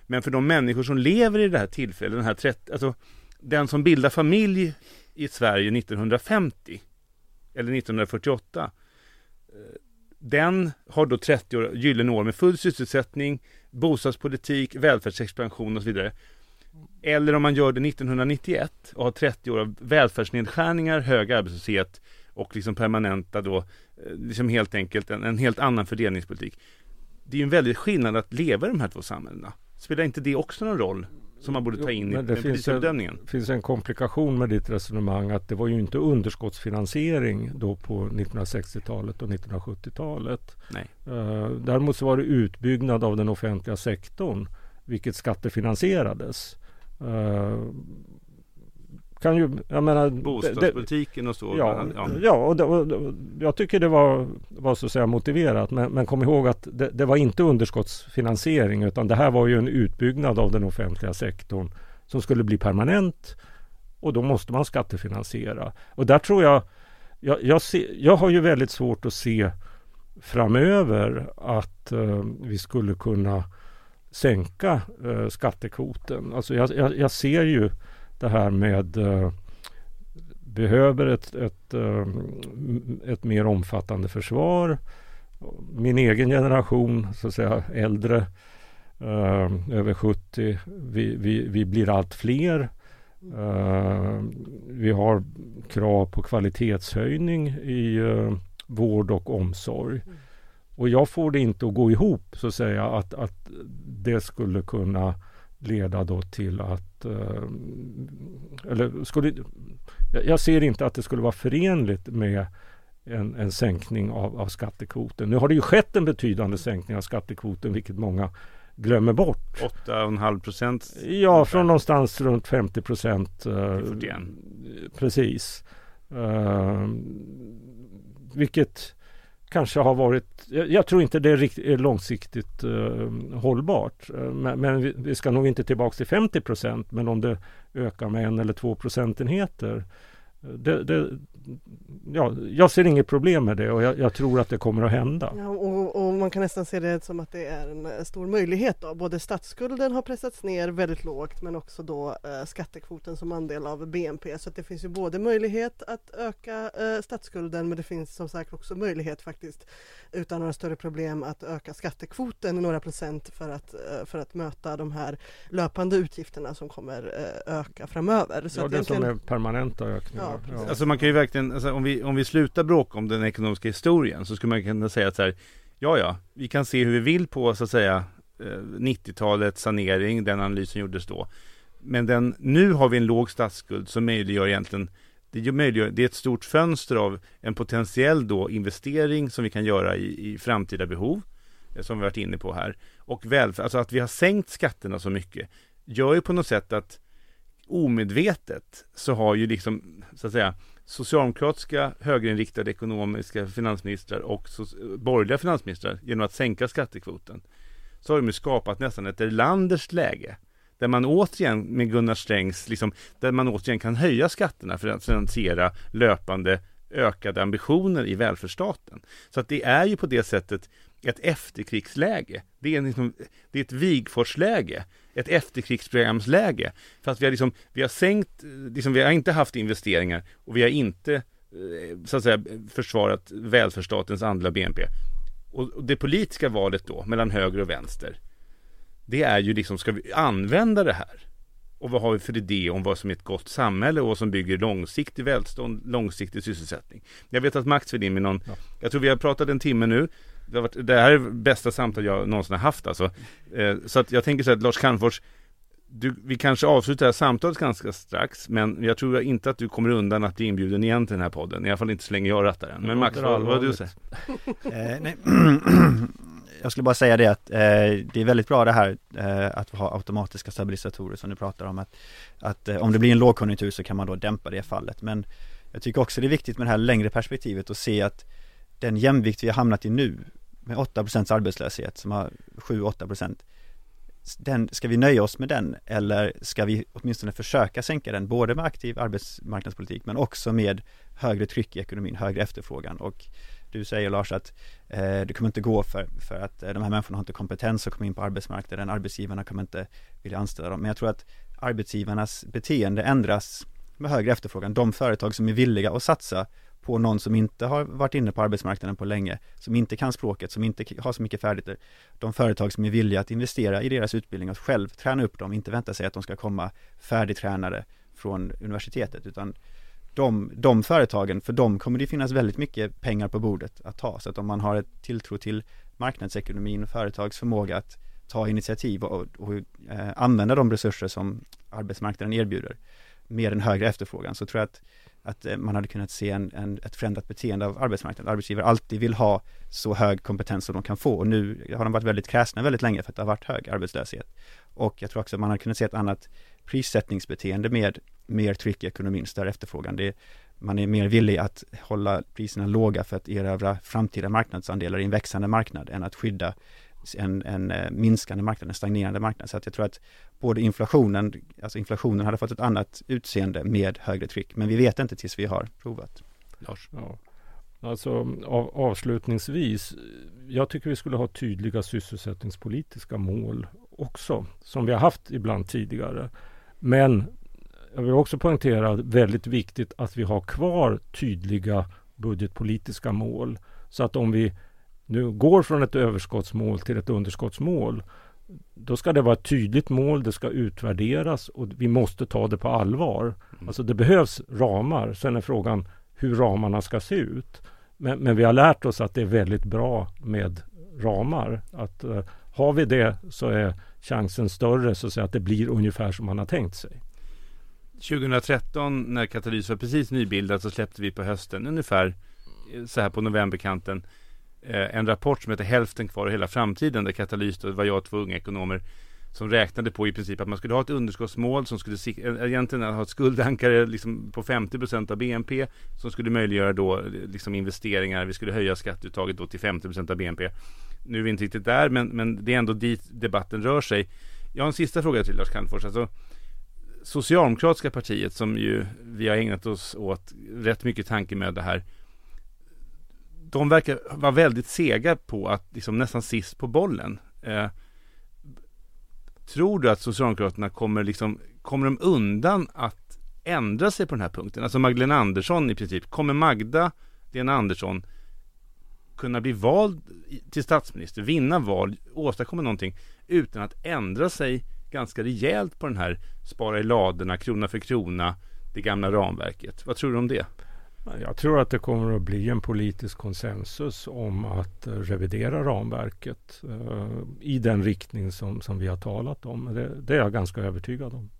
Speaker 3: Men för de människor som lever i det här tillfället, den här 30, alltså den som bildar familj i Sverige 1950 eller 1948 eh, den har då 30 år, gyllene år med full sysselsättning, bostadspolitik, välfärdsexpansion och så vidare. Eller om man gör det 1991 och har 30 år av välfärdsnedskärningar, hög arbetslöshet och liksom permanenta då, eh, liksom helt enkelt en, en helt annan fördelningspolitik. Det är ju en väldig skillnad att leva i de här två samhällena. Spelar inte det också någon roll? Som man borde ta in jo, i den politiska bedömningen.
Speaker 4: Det finns en komplikation med ditt resonemang att det var ju inte underskottsfinansiering då på 1960-talet och 1970-talet. Nej. Uh, däremot så var det utbyggnad av den offentliga sektorn vilket skattefinansierades. Uh,
Speaker 3: kan ju, jag menar, Bostadspolitiken och så.
Speaker 4: Ja, ja. ja och, det, och, jag tycker det var, var så att säga motiverat. Men, men kom ihåg att det, det, var inte underskottsfinansiering utan det här var ju en utbyggnad av den offentliga sektorn som skulle bli permanent. Och då måste man skattefinansiera. Och där tror jag, jag, jag, se, jag har ju väldigt svårt att se framöver att uh, vi skulle kunna sänka uh, skattekvoten. Alltså jag, jag, jag ser ju det här med eh, behöver ett, ett, eh, ett mer omfattande försvar. Min egen generation, så att säga äldre, eh, över 70, vi, vi, vi blir allt fler. Uh, vi har krav på kvalitetshöjning i vård och omsorg. Och jag får det inte att gå ihop så att säga att, att det skulle kunna leda då till att eh, eller skulle jag ser inte att det skulle vara förenligt med en, en sänkning av, av skattekvoten. Nu har det ju skett en betydande sänkning av skattekvoten vilket många glömmer bort.
Speaker 3: 8,5 procent?
Speaker 4: Ja, från någonstans runt 50 procent.
Speaker 3: Uh,
Speaker 4: precis. Uh, vilket kanske har varit, jag, jag tror inte det är, rikt, är långsiktigt eh, hållbart. Eh, men, men vi, vi, ska nog inte tillbaka till 50 procent. Men om det ökar med en eller två procentenheter det, det, ja, jag ser inget problem med det och jag, jag tror att det kommer att hända.
Speaker 5: Ja, och, och, man kan nästan se det som att det är en eh, stor möjlighet. Då. Både statsskulden har pressats ner väldigt lågt men också då eh, skattekvoten som andel av BNP. Så det finns ju både möjlighet att öka eh, statsskulden men det finns som sagt också möjlighet faktiskt utan några större problem att öka skattekvoten några procent för att, eh, för att möta de här löpande utgifterna som kommer eh, öka framöver.
Speaker 4: Så ja, det som är permanenta ökningar. Ja,
Speaker 3: ja. Alltså man kan ju verkligen, alltså om, vi, om vi slutar bråka om den ekonomiska historien så skulle man kunna säga att så här, ja ja, vi kan se hur vi vill på så att säga 90-talets eh, sanering, den analysen gjordes då. Men den, nu har vi en låg statsskuld som möjliggör egentligen det, möjliggör, det är ett stort fönster av en potentiell då investering som vi kan göra i, i framtida behov, eh, som vi varit inne på här. Och välfärd, alltså att vi har sänkt skatterna så mycket, gör ju på något sätt att omedvetet så har ju liksom, så att säga, socialdemokratiska högerinriktade ekonomiska finansministrar och so borgerliga finansministrar genom att sänka skattekvoten så har de skapat nästan ett Erlanders läge där man återigen med Gunnar Strängs, liksom, där man återigen kan höja skatterna för att finansiera löpande ökade ambitioner i välfärdsstaten. Så att det är ju på det sättet ett efterkrigsläge. Det är, liksom, det är ett Wigforsläge, ett efterkrigsprogramsläge. För att vi har, liksom, vi har sänkt, liksom, vi har inte haft investeringar och vi har inte eh, så att säga försvarat välfärdsstatens andel av BNP. Och det politiska valet då mellan höger och vänster det är ju liksom, ska vi använda det här? Och vad har vi för idé om vad som är ett gott samhälle och vad som bygger långsiktig välstånd, långsiktig sysselsättning? Jag vet att Max vill in med någon, ja. jag tror vi har pratat en timme nu. Det, har varit, det här är det bästa samtal jag någonsin har haft alltså. Eh, så att jag tänker så att Lars Calmfors, du, vi kanske avslutar det här samtalet ganska strax, men jag tror inte att du kommer undan att bli inbjuden igen till den här podden. I alla fall inte så länge jag rattar den. Men Max, vad, vad du säger?
Speaker 6: eh, nej. jag skulle bara säga det att eh, det är väldigt bra det här eh, att ha automatiska stabilisatorer som du pratar om att, att eh, om det blir en lågkonjunktur så kan man då dämpa det fallet men jag tycker också det är viktigt med det här längre perspektivet och se att den jämvikt vi har hamnat i nu med 8% arbetslöshet som har 7-8% den, ska vi nöja oss med den eller ska vi åtminstone försöka sänka den både med aktiv arbetsmarknadspolitik men också med högre tryck i ekonomin, högre efterfrågan och du säger Lars att eh, det kommer inte gå för, för att eh, de här människorna har inte kompetens att komma in på arbetsmarknaden, arbetsgivarna kommer inte vilja anställa dem. Men jag tror att arbetsgivarnas beteende ändras med högre efterfrågan. De företag som är villiga att satsa på någon som inte har varit inne på arbetsmarknaden på länge, som inte kan språket, som inte har så mycket färdigheter. De företag som är villiga att investera i deras utbildning och själv träna upp dem, inte vänta sig att de ska komma färdigtränade från universitetet, utan de, de företagen, för dem kommer det finnas väldigt mycket pengar på bordet att ta. Så att om man har ett tilltro till marknadsekonomin och företags förmåga att ta initiativ och, och eh, använda de resurser som arbetsmarknaden erbjuder med en högre efterfrågan så tror jag att, att eh, man hade kunnat se en, en, ett förändrat beteende av arbetsmarknaden. Arbetsgivare alltid vill ha så hög kompetens som de kan få och nu har de varit väldigt kräsna väldigt länge för att det har varit hög arbetslöshet. Och jag tror också att man hade kunnat se ett annat prissättningsbeteende med mer tryck i ekonomin, större efterfrågan. Det, man är mer villig att hålla priserna låga för att erövra framtida marknadsandelar i en växande marknad än att skydda en, en eh, minskande marknad, en stagnerande marknad. Så att jag tror att både inflationen, alltså inflationen hade fått ett annat utseende med högre tryck, men vi vet inte tills vi har provat.
Speaker 4: Lars? Ja. Alltså av, avslutningsvis, jag tycker vi skulle ha tydliga sysselsättningspolitiska mål också, som vi har haft ibland tidigare. Men jag vill också poängtera att väldigt viktigt att vi har kvar tydliga budgetpolitiska mål. Så att om vi nu går från ett överskottsmål till ett underskottsmål då ska det vara ett tydligt mål, det ska utvärderas och vi måste ta det på allvar. Mm. Alltså det behövs ramar. Sen är frågan hur ramarna ska se ut. Men, men vi har lärt oss att det är väldigt bra med ramar. Att uh, har vi det så är chansen större så att, säga, att det blir ungefär som man har tänkt sig.
Speaker 3: 2013 när Katalys var precis nybildad så släppte vi på hösten ungefär eh, så här på novemberkanten Eh, en rapport som heter Hälften kvar i hela framtiden där Katalys, och var jag och två unga ekonomer som räknade på i princip att man skulle ha ett underskottsmål som skulle eh, egentligen ha ett skuldankare liksom på 50 procent av BNP som skulle möjliggöra då liksom investeringar. Vi skulle höja skatteuttaget då till 50 procent av BNP. Nu är vi inte riktigt där, men, men det är ändå dit debatten rör sig. Jag har en sista fråga till Lars Calmfors. Alltså, Socialdemokratiska partiet som ju vi har ägnat oss åt rätt mycket tankemöda här. De verkar vara väldigt sega på att liksom nästan sist på bollen. Eh, tror du att Socialdemokraterna kommer liksom, kommer de undan att ändra sig på den här punkten? Alltså Magdalena Andersson i princip, kommer Magda Lena Andersson kunna bli vald till statsminister, vinna val, åstadkomma någonting utan att ändra sig ganska rejält på den här spara i ladorna, krona för krona, det gamla ramverket. Vad tror du om det?
Speaker 4: Jag tror att det kommer att bli en politisk konsensus om att eh, revidera ramverket eh, i den riktning som, som vi har talat om. Det, det, är jag ganska övertygad om.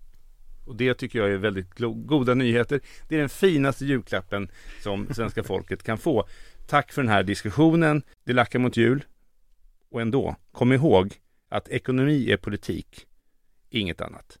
Speaker 3: Och det tycker jag är väldigt goda nyheter. Det är den finaste julklappen som svenska folket kan få. Tack för den här diskussionen. Det lackar mot jul. Och ändå, kom ihåg att ekonomi är politik, inget annat.